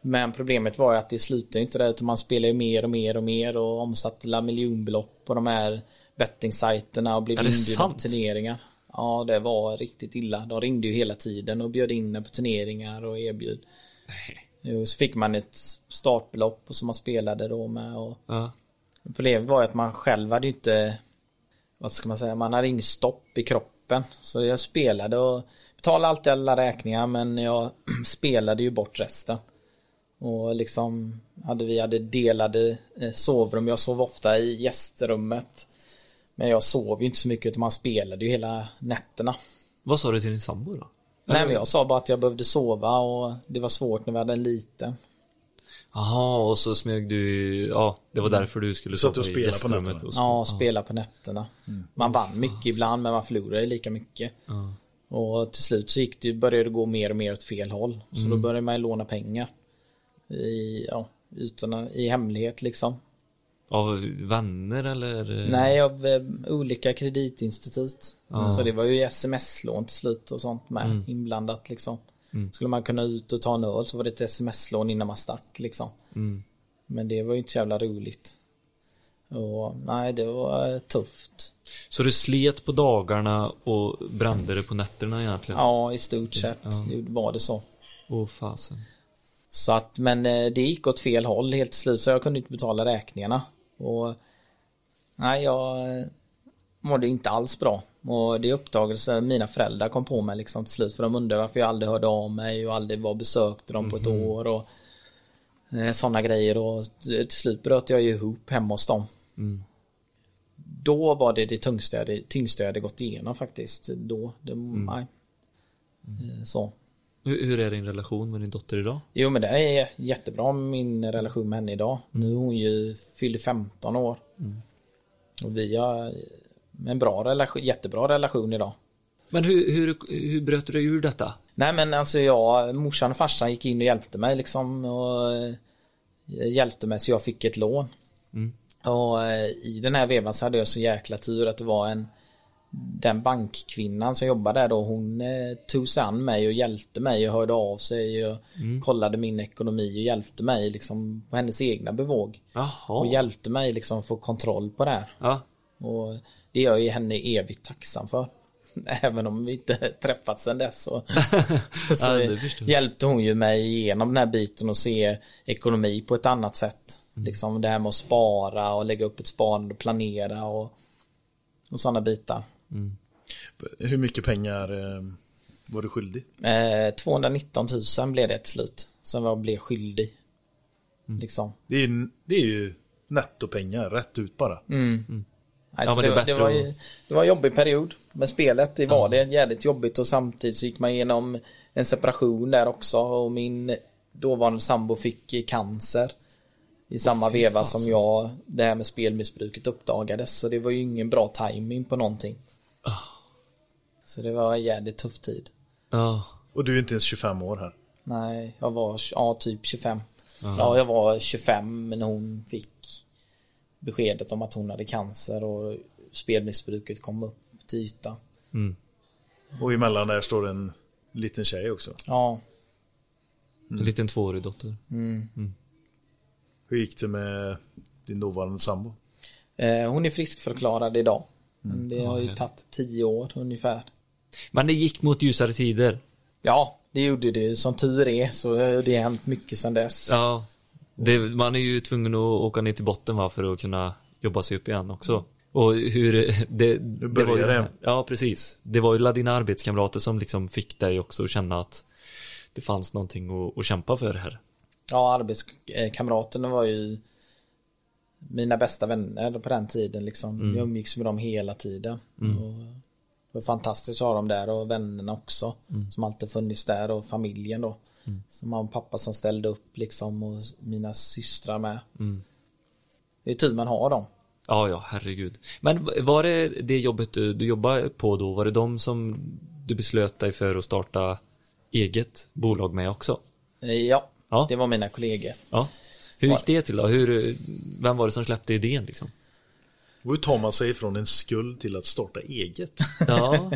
Men problemet var ju att det slutade inte där utan man spelade ju mer och mer och mer och omsatte la miljonbelopp på de här bettingsajterna och blev inbjudna på turneringar. Ja, det var riktigt illa. De ringde ju hela tiden och bjöd in på turneringar och erbjöd. Jo, så fick man ett startbelopp och som man spelade då med. Och Ja. Problemet var ju att man själv hade ju inte Vad ska man säga, man hade ingen stopp i kroppen. Så jag spelade och betalade alltid alla räkningar men jag spelade ju bort resten. Och liksom hade vi hade delade eh, sovrum, jag sov ofta i gästrummet. Men jag sov ju inte så mycket utan man spelade ju hela nätterna. Vad sa du till din sambo då? Nej men jag sa bara att jag behövde sova och det var svårt när vi hade en liten Jaha, och så smög du, ja, det var därför du skulle Satt och sova i spelade på nätterna. och. Ja, spela på nätterna. Mm. Man vann mycket ibland men man förlorade lika mycket. Och till slut så gick det, började det gå mer och mer åt fel håll. Så Mm. då började man ju låna pengar. I, ja, utan, i hemlighet liksom. Av vänner eller? Nej, av eh, olika kreditinstitut. Så det var ju sms-lån till slut och sånt med Mm. inblandat liksom. Skulle man kunna ut och ta en öl så var det ett sms-lån innan man stack liksom. Mm. Men det var ju inte så jävla roligt. Och nej, det var eh, tufft. Så du slet på dagarna och brände det på nätterna egentligen? Ja, i stort sett det var det så. Åh fasen. Så att, men eh, det gick åt fel håll helt till slut så jag kunde inte betala räkningarna. Och nej, jag eh, mådde inte alls bra. Och det uppdagades, eh, mina föräldrar kom på mig liksom till slut för de undrade varför jag aldrig hörde av mig och aldrig var besökte dem på ett år och eh, sådana grejer och till slut bröt jag ju ihop hemma hos dem. Då var det det tyngsta jag hade, tyngsta jag hade gått igenom faktiskt. Då, det, nej. Eh, Så. Hur, hur är din relation med din dotter idag? Jo men det är jättebra min relation med henne idag. Nu är hon ju fylld 15 år. Och vi har en bra relation, jättebra relation idag. Men hur, hur, hur bröt du ur detta? Nej men alltså jag, morsan och farsan gick in och hjälpte mig liksom och eh, hjälpte mig så jag fick ett lån. Och eh, i den här vevan så hade jag så jäkla tur att det var en den bankkvinnan som jobbade där då hon eh, tog sig an mig och hjälpte mig och hörde av sig och kollade min ekonomi och hjälpte mig liksom på hennes egna bevåg. Jaha. Och hjälpte mig liksom få kontroll på det här. Ja. Och det är jag ju henne evigt tacksam för. Även om vi inte träffats sedan dess så, så Ja, hjälpte hon ju mig igenom den här biten och se ekonomi på ett annat sätt. Mm. Liksom det här med att spara och lägga upp ett sparande och planera och, och sådana bitar. Hur mycket pengar eh, var du skyldig? Eh, 219 000 blev det till slut. Som jag blev skyldig. Mm. Liksom. Det är, det är ju nettopengar, rätt ut bara. Nej, Ja, men det det, var- det, var, ju- det var en jobbig period med spelet. Det var det jävligt jobbigt och samtidigt så gick man igenom en separation där också och min dåvarande sambo fick cancer i samma veva som jag. Det här med spelmissbruket uppdagades så det var ju ingen bra timing på någonting. Så det var en jävligt tuff tid. Ja. Och du är inte ens 25 år här. Nej, jag var ja, typ 25. Ja, jag var 25 när hon fick beskedet om att hon hade cancer och spelmissbruket kom upp till ytan. Och emellan där står en liten tjej också. Ja, En liten tvåårig dotter. Hur gick det med din dåvarande sambo? eh, hon är friskförklarad idag. Men det har ju tagit 10 år ungefär. Men det gick mot ljusare tider. Ja, det gjorde det ju. Som tur är så har det hänt mycket sedan dess. Ja. Det, man är ju tvungen att åka ner till botten va, för att kunna jobba sig upp igen också. Och hur det, det var ju. Ja, precis. Det var ju alla dina arbetskamrater som liksom fick dig också att känna att det fanns någonting att, att kämpa för här. Ja, arbetskamraterna var ju mina bästa vänner på den tiden liksom. Jag umgicks med dem hela tiden. Och det var fantastiskt att ha dem där och vännerna också. Som alltid funnits där och familjen då. Som mamma och pappa som ställde upp liksom och mina systrar med. Det är tur man har dem. Ja, ja, herregud. Men var det det jobbet du, du jobbade på då? Var det de som du beslöt dig för att starta eget bolag med också? Eh, Ja, Ja. det var mina kollegor. Ja. Hur gick det till då? Hur, vem var det som släppte idén liksom? Hur tar man sig från en skuld till att starta eget? Ja,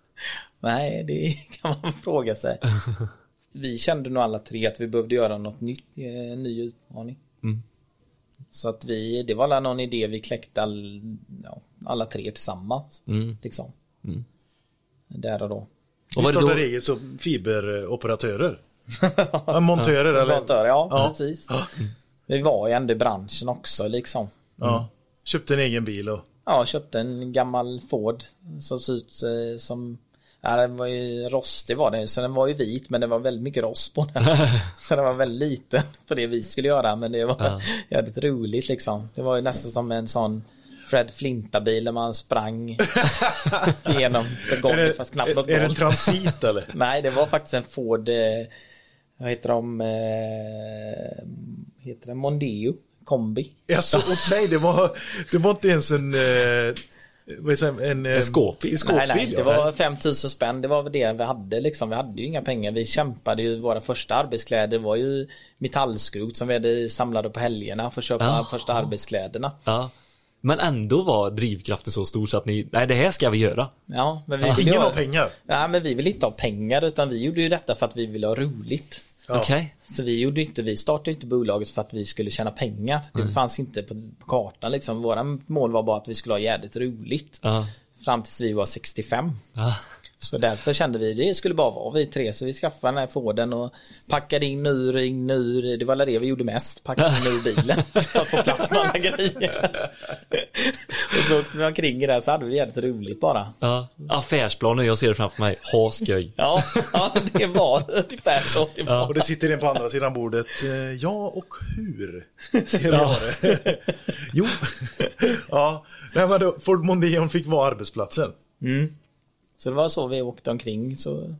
Nej, det kan man fråga sig. Vi kände nog alla tre att vi behövde göra något nytt, eh, en ny utmaning. Så att vi, det var någon idé vi kläckte all, ja, alla tre tillsammans. Liksom. Där och då. och Vi startade eget som fiberoperatörer. ja, montörer eller? Leverantör, ja, Ja. precis. Vi var ju ändå i branschen också liksom. Ja. Köpte en egen bil och... Ja, köpte en gammal Ford som såg ut eh, som Ja, den var ju rostig var den, så den var ju vit men det var väldigt mycket rost på den. så den var väldigt liten för det vi skulle göra men det var Ja. jävligt roligt liksom. Det var ju nästan som en sån Fred Flinta-bil där man sprang genom golvet fast knappt något är det en transit eller? Nej, det var faktiskt en Ford, eh, vad heter de, eh, heter det, Mondeo kombi. Alltså okej, det, var, det var inte ens en... Eh, man, en, eh, En skåpbil? en skåpbil nej, nej, det ja. var 5000 spänn, det var väl det vi hade liksom. Vi hade ju inga pengar, vi kämpade ju, våra första arbetskläder var ju metallskrot som vi hade samlade på helgerna för att köpa Jaha. första arbetskläderna. Ja. Men ändå var drivkraften så stor så att ni, nej det här ska vi göra. Ja, men vi ville Ingen ju har pengar. Nej, men vi vill inte ha pengar utan vi gjorde ju detta för att vi ville ha roligt. Ja. Okej. Så vi gjorde inte, vi startade inte bolaget för att vi skulle tjäna pengar. Det fanns inte på, på kartan liksom. Våra mål var bara att vi skulle ha jävligt roligt. Ja. Fram tills vi var 65. Ja. Så därför kände vi det skulle bara vara vi tre. Så vi skaffade den här Forden och packade in ur, in ur. Det var det vi gjorde mest. Packade in ur bilen. För att få plats med alla grejer. och så åkte vi omkring i det så hade vi jävligt roligt bara. Ja. Affärsplanen, jag ser det framför mig. Ha skoj. Ja, ja det var ungefär så det var. Och det sitter en på andra sidan bordet. Eh, Ja, och hur? Ser jag det? jo. ja, nej, men då, Ford Mondeon fick vara arbetsplatsen. Så det var så vi åkte omkring så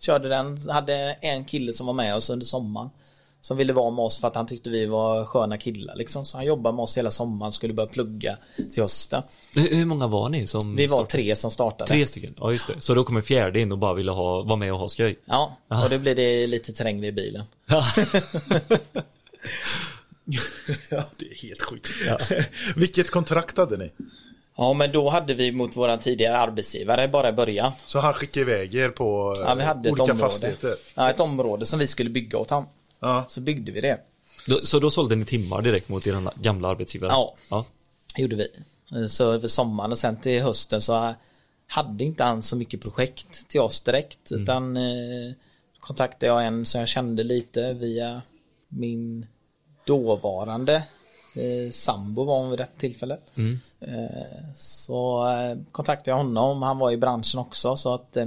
körde den, hade en kille som var med oss under sommaren som ville vara med oss för att han tyckte vi var sköna killar liksom. Så han jobbade med oss hela sommaren, skulle börja plugga till hösten. Hur många var ni som Vi var startade? tre som startade. Tre stycken? Ja just det. Så då kommer fjärde in och bara ville ha, vara med och ha skoj? Ja, och det blev det lite terräng vid bilen. Ja. ja, det är helt sjukt. Vilket kontrakt hade ni? Ja, men då hade vi mot våran tidigare arbetsgivare bara i början. Så han skickade iväg er på Ja, vi hade ett olika område. fastigheter? Ja, ett område som vi skulle bygga åt honom. Ja. Så byggde vi det. Då, så då sålde ni timmar direkt mot er gamla arbetsgivare? Ja. ja. gjorde vi. Så över sommaren och sen till hösten så hade inte han så mycket projekt till oss direkt utan eh, kontaktade jag en som jag kände lite via min dåvarande eh, sambo var hon vid det tillfället. Eh, så eh, kontaktade jag honom, han var i branschen också så att eh,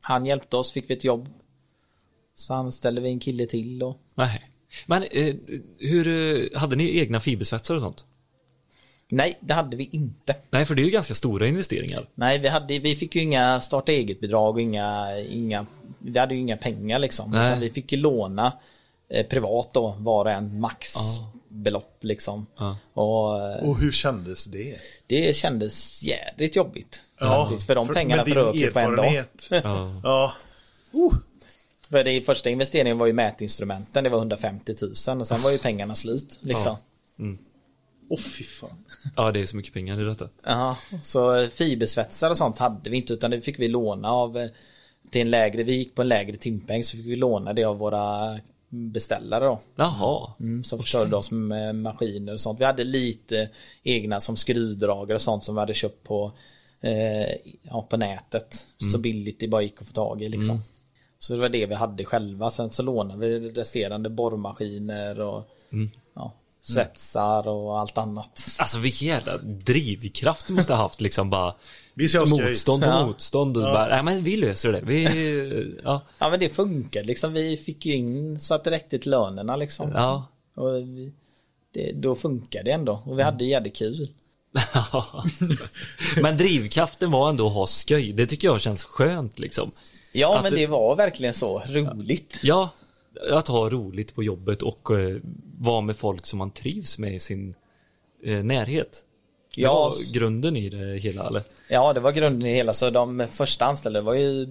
han hjälpte oss, fick vi ett jobb. Så anställde vi en kille till och Nej. Men eh, hur, eh, hade ni egna fibersvetsar och sånt? nej, det hade vi inte. Nej, för det är ju ganska stora investeringar. Nej, vi, hade, vi fick ju inga starta eget-bidrag och inga, inga, vi hade ju inga pengar liksom. Nej. Utan vi fick ju låna eh, privat då, var och en maxbelopp liksom. Ja. Och Och hur kändes det? det kändes jädrigt jobbigt. Ja, faktiskt, för de för- pengarna föröker ju på en dag. Ja. Ja. Uh. För det första investeringen var ju mätinstrumenten, det var 150 000 och sen var ju pengarna slut liksom. Åh fy fan. ja, det är så mycket pengar i detta. Ja, så fibersvetsar och sånt hade vi inte utan det fick vi låna av eh, till en lägre, vi gick på en lägre timpeng så fick vi låna det av våra beställare då. Jaha. Mm, som försörjde oss med maskiner och sånt. Vi hade lite egna som skruvdragare och sånt som vi hade köpt på, eh, ja, på nätet. Så billigt det bara gick att få tag i liksom. Så det var det vi hade själva. Sen så lånade vi resterande borrmaskiner och ja, svetsar och allt annat. Alltså vilken jävla drivkraft du måste ha haft liksom bara Vi ska. Motstånd och Ja. motstånd och bara, nej men vi löser det. Vi, ja, Ja men det funkar liksom. Vi fick ju in så att det räckte till lönerna liksom. ja. Och vi, det, då funkar det ändå. Och vi hade jävligt kul. Men drivkraften var ändå att ha skoj. Det tycker jag känns skönt liksom. Ja Att men det- det var verkligen så roligt. Ja, att ha roligt på jobbet och eh, vara med folk som man trivs med i sin eh, närhet. Det Ja, var grunden i det hela eller? Ja, det var grunden i det hela. Så de första anställda var ju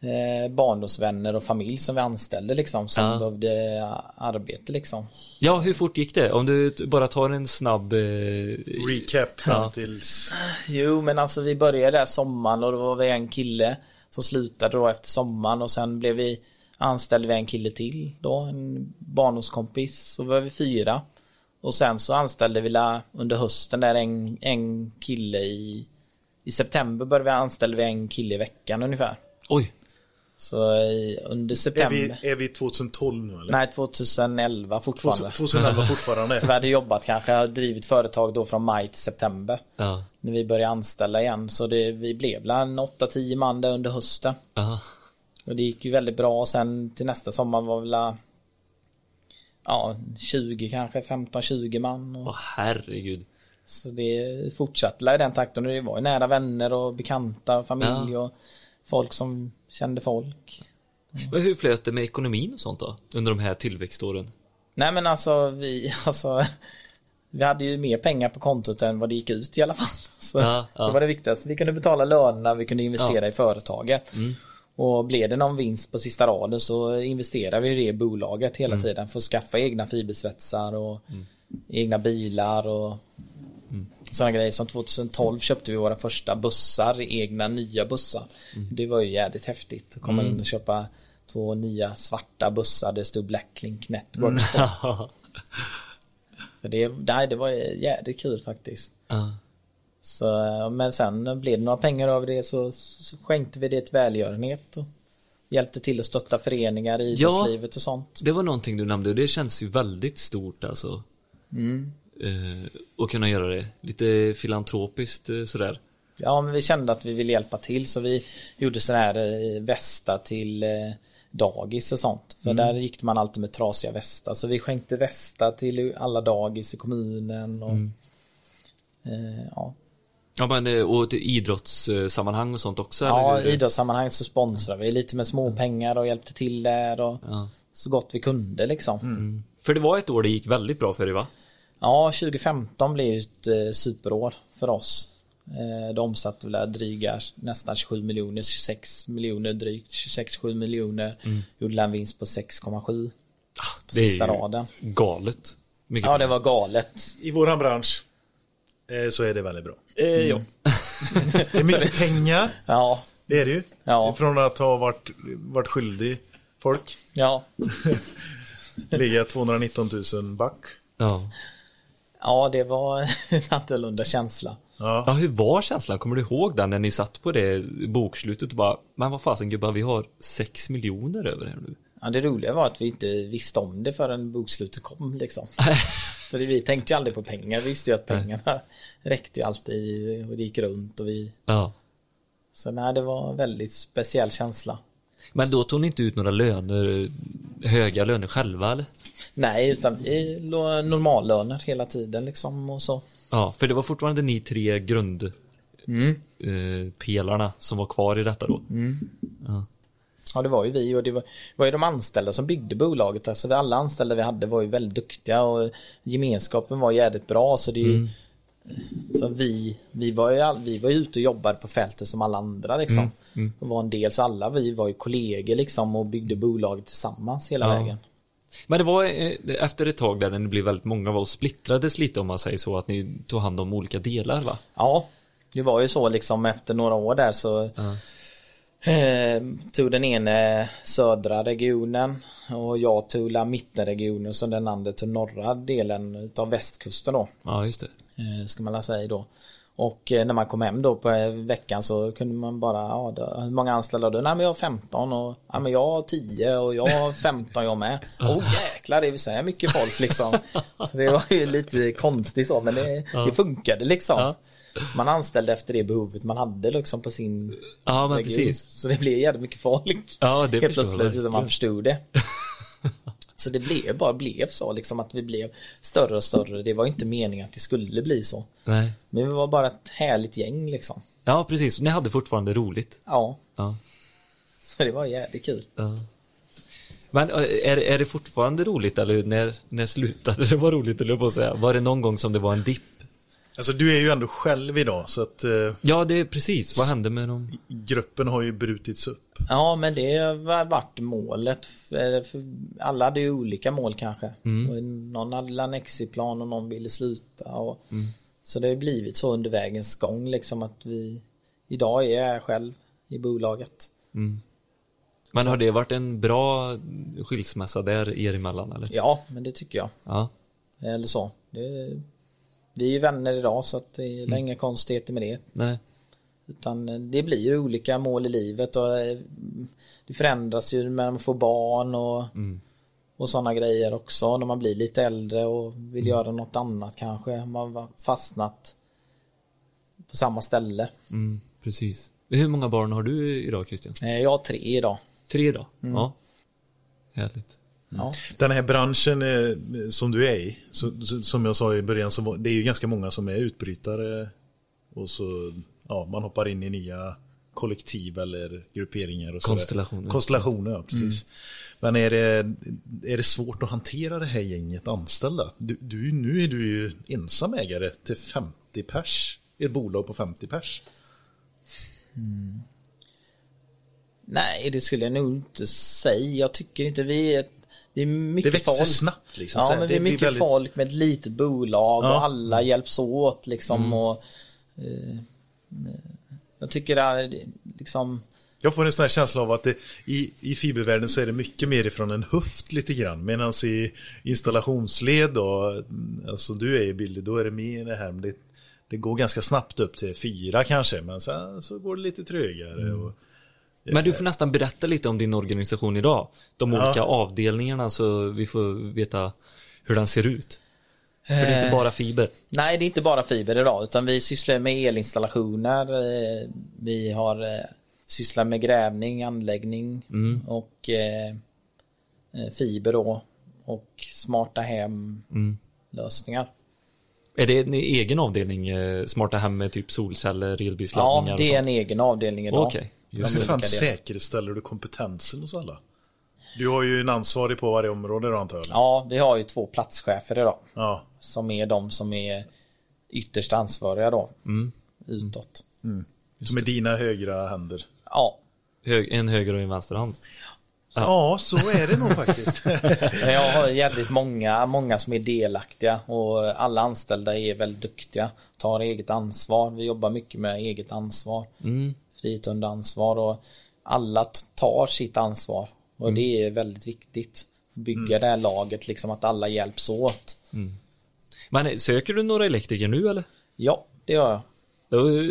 eh, barndomsvänner och familj som vi anställde liksom. Som Ja. behövde eh, arbete liksom. Ja, hur fort gick det? Om du bara tar en snabb... Eh, Recap fram Ja. tills... Jo, men alltså vi började där sommaren och då var vi en kille som slutade då efter sommaren och sen blev vi anställde vi en kille till då, en barndomskompis. Så var vi fyra. Och sen så anställde vi la, under hösten där en, en kille i i september började vi anställde vi en kille i veckan ungefär. oj, Så i- under Är september. vi, är vi 2012 nu eller? Nej, 2011 fortfarande. 2011 fortfarande. Så vi hade jobbat kanske, drivit företag då från maj till september. ja, När vi började anställa igen. Så det, vi blev en 8-10 man där under hösten. ja. Och det gick ju väldigt bra. Sen till nästa sommar var väl Ja, 20 kanske, 15-20 man. Och, Åh herregud. Så det fortsatte i den takten. Och det var ju nära vänner och bekanta, familj Ja. och folk som kände folk. Men hur flöt det med ekonomin och sånt då? Under de här tillväxtåren? Nej men alltså vi, alltså Vi hade ju mer pengar på kontot än vad det gick ut i alla fall. Så Ja, ja. Det var det viktigaste. Vi kunde betala lönerna, vi kunde investera. Mm. i företaget. Och blev det någon vinst på sista raden så investerade vi i det bolaget Mm. hela tiden för att skaffa egna fibersvetsar och egna bilar och Mm. sådana grejer. Som 2012 köpte vi våra första bussar, egna nya bussar. Mm. Det var ju jävligt häftigt att komma in och köpa två nya svarta bussar. Det stod Blacklink Network på. För det, nej, det var jävligt kul faktiskt. Ja. Så, men sen blev det några pengar över det så, skänkte vi det till välgörenhet och hjälpte till att stötta föreningar i Ja. idrottslivet och sånt. Det var någonting du nämnde och det känns ju väldigt stort alltså. Mm. Eh, och kunna göra det lite filantropiskt eh, sådär. Ja, men vi kände att vi ville hjälpa till så vi gjorde sådana här eh, västar till eh, dagis och sånt. För där gick man alltid med trasiga västar. Så vi skänkte västar till alla dagis i kommunen. Och, eh, ja, Ja men eh, och till idrottssammanhang och sånt också ja eller idrottssammanhang så sponsrade vi lite med små pengar och hjälpte till där. Och Ja. Så gott vi kunde liksom. För det var ett år det gick väldigt bra för dig va? Ja, 2015 blev ett eh, superår för oss. Eh, de omsatte väl dryga nästan 27 miljoner, 26 miljoner drygt, 26-7 miljoner. Gjorde en vinst på 6,7 på Mm. Det är sista raden. galet. Mycket Ja, det var galet. I våran bransch så är det väldigt bra. Eh, ja. Det är mycket pengar, Ja, det är det ju. Ja. Från att ha varit, varit skyldig folk, ja. ligga 219 000 back. ja. Ja, det var en annorlunda känsla. Ja, hur var känslan? Kommer du ihåg den när ni satt på det bokslutet och bara Men vad fasen gubbar, vi har 6 miljoner över här nu. Ja, det roliga var att vi inte visste om det förrän bokslutet kom liksom. För vi tänkte ju aldrig på pengar. Vi visste ju att pengarna räckte ju alltid och det gick runt och vi Ja. Så nej, det var en väldigt speciell känsla. Men då tog ni inte ut några löner, höga löner själva eller? Nej, utan vi låg normallöner hela tiden liksom och så. Ja, för det var fortfarande ni tre grund eh, pelarna som var kvar i detta då. Ja, det var ju vi och det var, var ju de anställda som byggde bolaget. Alltså alla anställda vi hade var ju väldigt duktiga och gemenskapen var jävligt bra. Så det är ju, Så vi, vi, var ju vi var ju ute och jobbade på fältet som alla andra liksom. Och var en del, så alla vi var ju kollegor liksom och byggde bolaget tillsammans hela Ja. vägen. Men det var eh, efter ett tag där ni blev väldigt många var och splittrades lite om man säger så, att ni tog hand om olika delar va? Ja, det var ju så liksom efter några år där så eh, tog den ene södra regionen och jag tog la mittenregionen så den andra tog norra delen utav västkusten då. Ja, just det. Eh, ska man säga då. Och eh, när man kom hem då på eh, veckan så kunde man bara, ja, då, hur många anställda har du? Nej men jag har 15 och, ja men jag har 10 och jag har 15 jag med. Åh oh, jäklar, det är så här mycket folk liksom. Det var ju lite konstigt så men det, det funkade liksom. Ja. Man anställde efter det behovet man hade liksom på sin Ja, men region. precis. Så det blev jävligt mycket folk. Ja, det Helt plötsligt så man förstod det. Så det blev bara blev så liksom att vi blev större och större. Det var inte meningen att det skulle bli så. Nej. Men vi var bara ett härligt gäng liksom. Ja, precis. Ni hade fortfarande roligt. Ja, Ja. så det var jävligt kul. ja. Men är, är det fortfarande roligt eller när, när slutade det vara roligt eller på att säga? Var det någon gång som det var en dipp? Alltså du är ju ändå själv idag så att eh, Ja, det är precis. Vad hände med dem? gruppen har ju brutits upp. Ja, men det har varit målet. För för alla hade ju olika mål kanske. Och någon hade en exitplan och någon ville sluta. Och, Så det har ju blivit så under vägens gång liksom att vi idag är jag själv i bolaget. Men har det varit en bra skilsmässa där er emellan eller? Ja, men det tycker jag. Ja. Eller så. Det, vi är ju vänner idag så att det är inga konstigheter med det. Nej. Utan eh, det blir olika mål i livet och eh, det förändras ju när man får barn och, och sådana grejer också när man blir lite äldre och vill göra något annat kanske. Man har fastnat på samma ställe. Mm, precis. Hur många barn har du idag Christian? Eh, Jag har tre idag. Tre då? Ja. Härligt. Ja. Den här branschen eh, som du är i, så, som jag sa i början, så det är ju ganska många som är utbrytare. Och så, ja, man hoppar in i nya kollektiv eller grupperingar och. Konstellationer. Konstellationer, ja, precis. Men är det, är det svårt att hantera det här gänget anställda? Du, du, nu är du ju ensam ägare till 50 pers. Ett bolag på 50 pers. Nej, det skulle jag nog inte säga. Jag tycker inte vi är, vi är Det mycket växer folk. snabbt liksom. Ja, men Det är mycket väldigt- folk med ett litet bolag Ja. Mm. och alla hjälps åt liksom. Och, eh, jag tycker det är liksom, Jag får en sån här känsla av att det, i, i fibervärlden så är det mycket mer ifrån en höft lite grann. Medan i installationsled och alltså du är i bilden, då är det mer det här. Men det, det går ganska snabbt upp till fyra kanske, men sen så går det lite trögare. Och, Men du får nästan berätta lite om din organisation idag. De Ja. olika avdelningarna så vi får veta hur den ser ut. För det är inte Eh. bara fiber. nej det är inte bara fiber idag utan vi sysslar med elinstallationer. eh, Vi har eh, sysslar med grävning, anläggning Mm. och fiber då. Och smarta hem Mm. lösningar. Är det en egen avdelning, smarta hem med typ solceller, Ja, elbilsladdningar det är en egen avdelning idag. Okej, Hur just det. fan säkerställer du kompetensen hos alla? Du har ju en ansvarig på varje område då antar jag. Ja, vi har ju två platschefer idag. Ja. Som är de som är ytterst ansvariga då. Mm. Utåt. Som är dina högra händer. Ja, en höger och en vänster hand. Ja, så är det nog faktiskt. jag har jävligt många, många som är delaktiga och alla anställda är väldigt duktiga. Tar eget ansvar. Vi jobbar mycket med eget ansvar. Mm. Frihet under ansvar och alla tar sitt ansvar. Och det är väldigt viktigt. Bygga det här laget, liksom att alla hjälps åt. Men eh, söker du några elektriker nu eller? Ja, det gör jag. Då eh,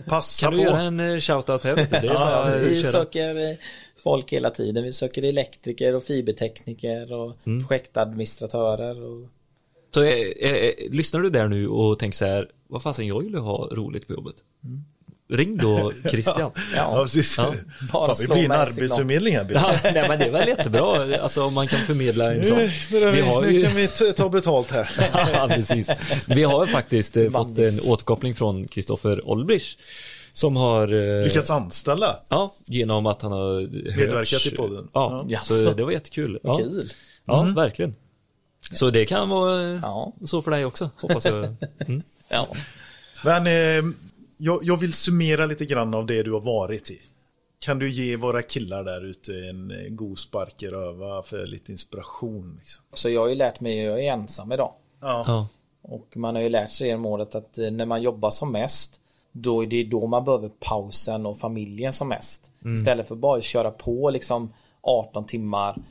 Passa kan på. du göra en eh, shoutout du. Det är att Vi köra. söker folk hela tiden. Vi söker elektriker och fibertekniker och Mm. projektadministratörer. Och... Så eh, eh, lyssnar du där nu och tänker så här, vad fasen jag vill ha roligt på jobbet. Ring då Christian. Ja, precis. Ja, bara Fan, vi blir en arbetsförmedling här. Ja, nej men det är väl jättebra, alltså om man kan förmedla en sån. Nu, Vi har nu ju, kan vi ta betalt här. ja, precis. Vi har faktiskt eh, fått Bandis. en återkoppling från Kristoffer Olbrich. Som har eh, Lyckats anställa. Ja, genom att han har Medverkat i podden. Ja, Ja. så det var jättekul. Ja, Kul. ja verkligen. Så det kan vara Ja. så för dig också, hoppas jag. Mm. Ja. Men eh, jag, jag vill summera lite grann av det du har varit i. Kan du ge våra killar där ute en eh, god spark i röva för lite inspiration? Liksom? Så jag har ju lärt mig, jag är ensam idag. Ja. Ja. Och man har ju lärt sig genom året att eh, när man jobbar som mest då är det då man behöver pausen och familjen som mest. Mm. Istället för bara att köra på liksom 18 timmar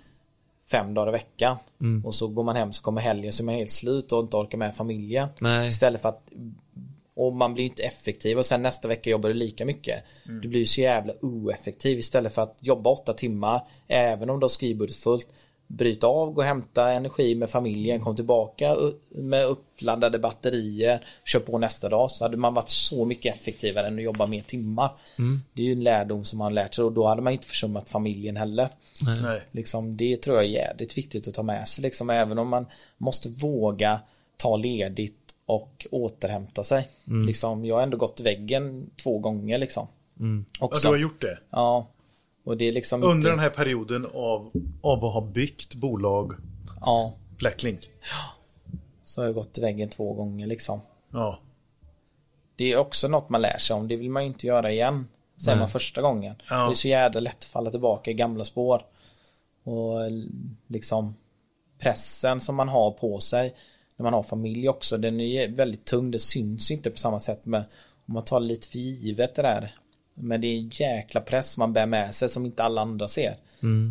fem dagar i veckan. Mm. Och så går man hem så kommer helgen så är helt slut och inte orkar med familjen. Nej. Istället för att och man blir inte effektiv och sen nästa vecka jobbar du lika mycket. Du blir så jävla oeffektiv istället för att jobba åtta timmar även om du har skrivbordet fullt. Bryta av, gå och hämta energi med familjen, kom tillbaka med uppladdade batterier, kör på nästa dag så hade man varit så mycket effektivare än att jobba mer timmar. Det är ju en lärdom som man lärt sig och då hade man inte försummat familjen heller. Nej. Liksom, det tror jag är jävligt viktigt att ta med sig. Liksom, även om man måste våga ta ledigt och återhämta sig. Liksom, jag har ändå gått väggen två gånger. Liksom. Ja, Också. du har gjort det. Ja. Och det är liksom Under inte- den här perioden av, av att ha byggt bolag Ja, Blacklink. så har jag gått väggen två gånger liksom. Ja. Det är också något man lär sig om. Det vill man ju inte göra igen. Säger man första gången. Ja. Det är så jävla lätt att falla tillbaka i gamla spår. Och liksom pressen som man har på sig när man har familj också. Den är väldigt tung. Det syns inte på samma sätt med om man tar lite för givet det där. Men det är en jäkla press man bär med sig som inte alla andra ser.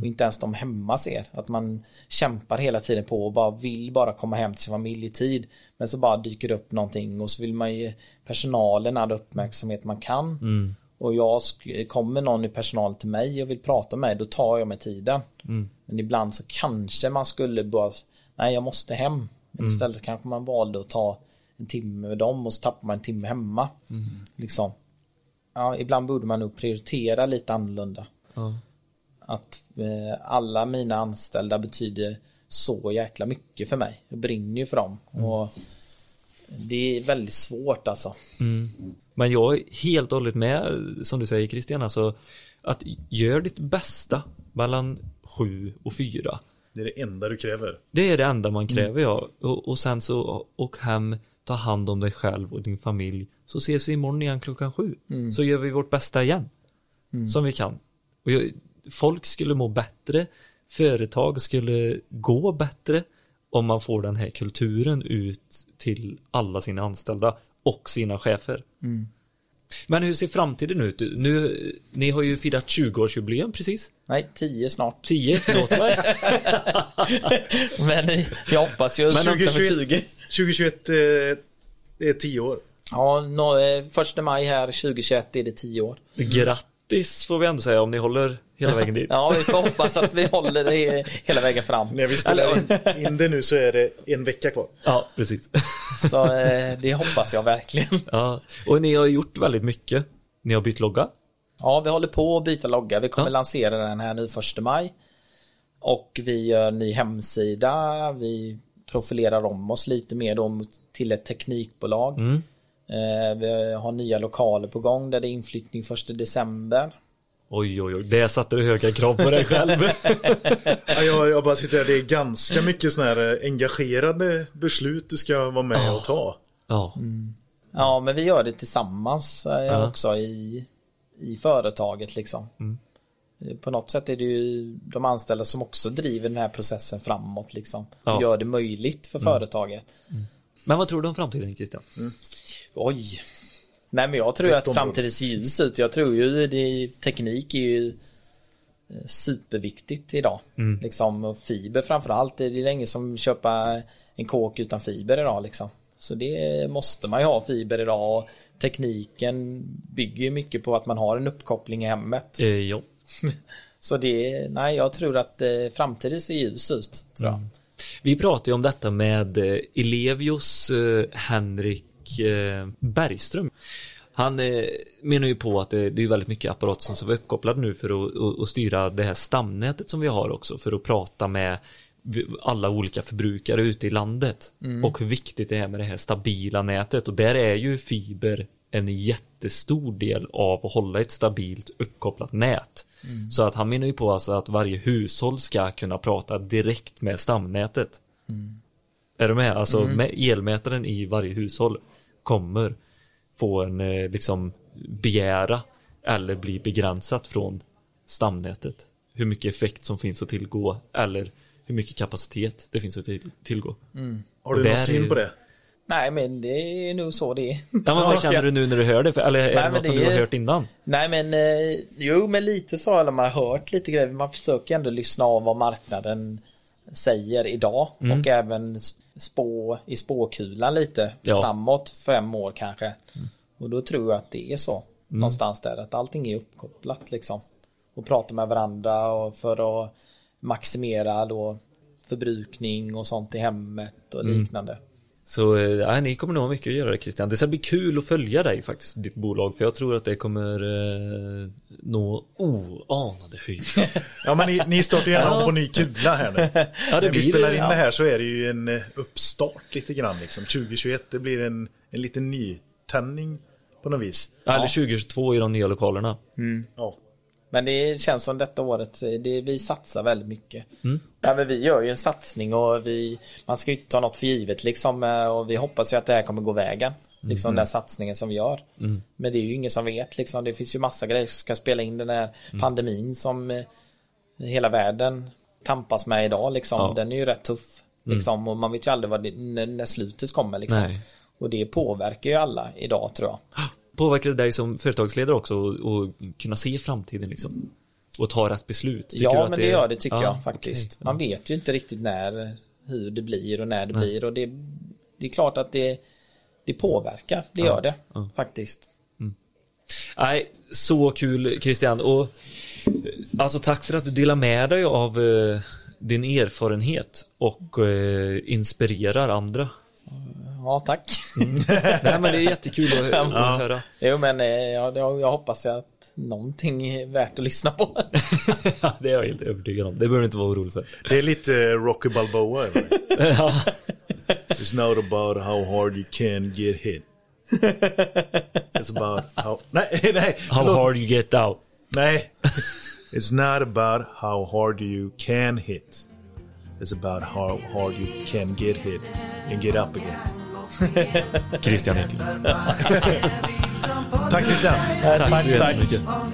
Och inte ens de hemma ser. Att man kämpar hela tiden på och bara vill bara komma hem till sin familj i tid. Men så bara dyker det upp någonting och så vill man ge personalen all uppmärksamhet man kan. Och jag kommer någon i personal till mig och vill prata med mig, då tar jag mig tiden. Men ibland så kanske man skulle bara, nej jag måste hem. Men istället kanske man valde att ta en timme med dem och så tappar man en timme hemma. Liksom. Ja, ibland borde man nog prioritera lite annorlunda. Ja. Att eh, alla mina anställda betyder så jäkla mycket för mig. Jag brinner ju för dem. Och det är väldigt svårt alltså. Men jag är helt och hållet med, som du säger Christian, alltså att gör ditt bästa mellan sju och fyra. Det är det enda du kräver. Det är det enda man kräver ja. Och, och sen så åk hem, ta hand om dig själv och din familj. Så ses vi imorgon igen klockan sju. Så gör vi vårt bästa igen. Som vi kan. Och jag, folk skulle må bättre, företag skulle gå bättre om man får den här kulturen ut till alla sina anställda och sina chefer. Men hur ser framtiden ut? Nu, ni har ju firat 20-årsjubileum precis. Nej, 10 snart. 10, förlåt mig. Men jag hoppas ju Men sluta med 20. 2021, 2021 eh, är 10 år. Ja, nå, eh, första maj här 2021 är det 10 år. Grattis får vi ändå säga om ni håller hela vägen dit. Ja, vi får hoppas att vi håller det hela vägen fram. När vi spelar in, in det nu så är det en vecka kvar. Ja, precis. Så eh, det hoppas jag verkligen. Ja, och ni har gjort väldigt mycket. Ni har bytt logga. Ja, vi håller på att byta logga. Vi kommer Ja. lansera den här nu första maj. Och vi gör ny hemsida. Vi profilerar om oss lite mer då till ett teknikbolag. Mm. Eh, vi har nya lokaler på gång där det är inflyttning första december. Oj, oj, oj. Det satte du höga krav på dig själv. Ja, jag, jag bara sitter här, det är ganska mycket sådana här eh, engagerade beslut du ska vara med och ta. Ja, Ja, men vi gör det tillsammans Ja. också i, i företaget liksom. Mm. På något sätt är det ju de anställda som också driver den här processen framåt liksom. Och gör det möjligt för företaget. men vad tror du om framtiden Christian? Oj. Nej men jag tror att framtiden ser ljus ut. Jag tror ju det, teknik är ju eh, superviktigt idag. Liksom, och fiber framförallt. Det är länge som köpa en kåk utan fiber idag liksom. Så det måste man ju ha fiber idag. Och tekniken bygger ju mycket på att man har en uppkoppling i hemmet. Eh, ja. Så det, nej jag tror att eh, framtiden ser ljus ut. Tror jag. Vi pratade ju om detta med eh, Elevios eh, Henrik eh, Bergström. Han eh, menar ju på att det, det är väldigt mycket apparater som ska vara uppkopplade nu för att, styra det här stamnätet som vi har också för att prata med alla olika förbrukare ute i landet och hur viktigt det är med det här stabila nätet och där är ju fiber en jättestor del av att hålla ett stabilt uppkopplat nät. Så att han menar ju på alltså att varje hushåll ska kunna prata direkt med stamnätet. Är du med? Alltså med elmätaren i varje hushåll kommer få en eh, liksom begära eller bli begränsat från stamnätet. Hur mycket effekt som finns att tillgå eller hur mycket kapacitet det finns att till, tillgå. Har du någon syn på det? Nej men det är nog så det är. Ja, men vad känner du nu när du hör det? Eller är Nej, det något som det du har hört innan? Nej men eh, jo men lite så har man hört lite grejer. Man försöker ändå lyssna av vad marknaden säger idag och även spå i spåkulan lite Ja. framåt fem år kanske. Och då tror jag att det är så någonstans där att allting är uppkopplat liksom. Och prata med varandra och för att maximera då förbrukning och sånt i hemmet och liknande. Så eh, ja, ni kommer nog ha mycket att göra Christian. Det ska bli kul att följa dig faktiskt, ditt bolag. För jag tror att det kommer eh, nå oanade höjder. Ja men ni, ni startar gärna på ny kula här nu. Ja, När vi spelar det, in ja. det här så är det ju en eh, uppstart lite grann liksom. 2021 det blir en, en liten nytändning på något vis. Eller 2022 i de nya lokalerna. Ja. Men det känns som detta året, det, vi satsar väldigt mycket. Ja, men vi gör ju en satsning och vi, man ska ju inte ta något för givet liksom eh, och vi hoppas ju att det här kommer gå vägen. Liksom den satsningen som vi gör. Men det är ju ingen som vet liksom. Det finns ju massa grejer som ska spela in den här pandemin som eh, hela världen tampas med idag liksom. Ja. Den är ju rätt tuff. Liksom, och man vet ju aldrig vad det, när, när slutet kommer liksom. Nej. Och det påverkar ju alla idag tror jag. Påverkar det dig som företagsledare också och, och kunna se framtiden liksom? Och ta rätt beslut? Tycker ja, att men det, gör det tycker Ja, jag faktiskt. okej. Man vet ju inte riktigt när, hur det blir och när det blir och det, det är klart att det, det påverkar, det gör det faktiskt. Nej, så kul Christian. Och alltså tack för att du delar med dig av eh, din erfarenhet och eh, inspirerar andra ja tack. Nej men det är jättekul att, att höra. Jo men eh, jag, jag hoppas att någonting är värt att lyssna på. det är jag helt övertygad om. Det behöver du inte vara orolig för. Det är lite eh, Rocky Balboa över ja. It's not about how hard you can get hit. It's about how... Nej, nej. How Låt... hard you get out. Nej. It's not about how hard you can hit. It's about how hard you can get hit and get up again. Christian Eklund. tack Christian. Tack, tack så jättemycket. Om.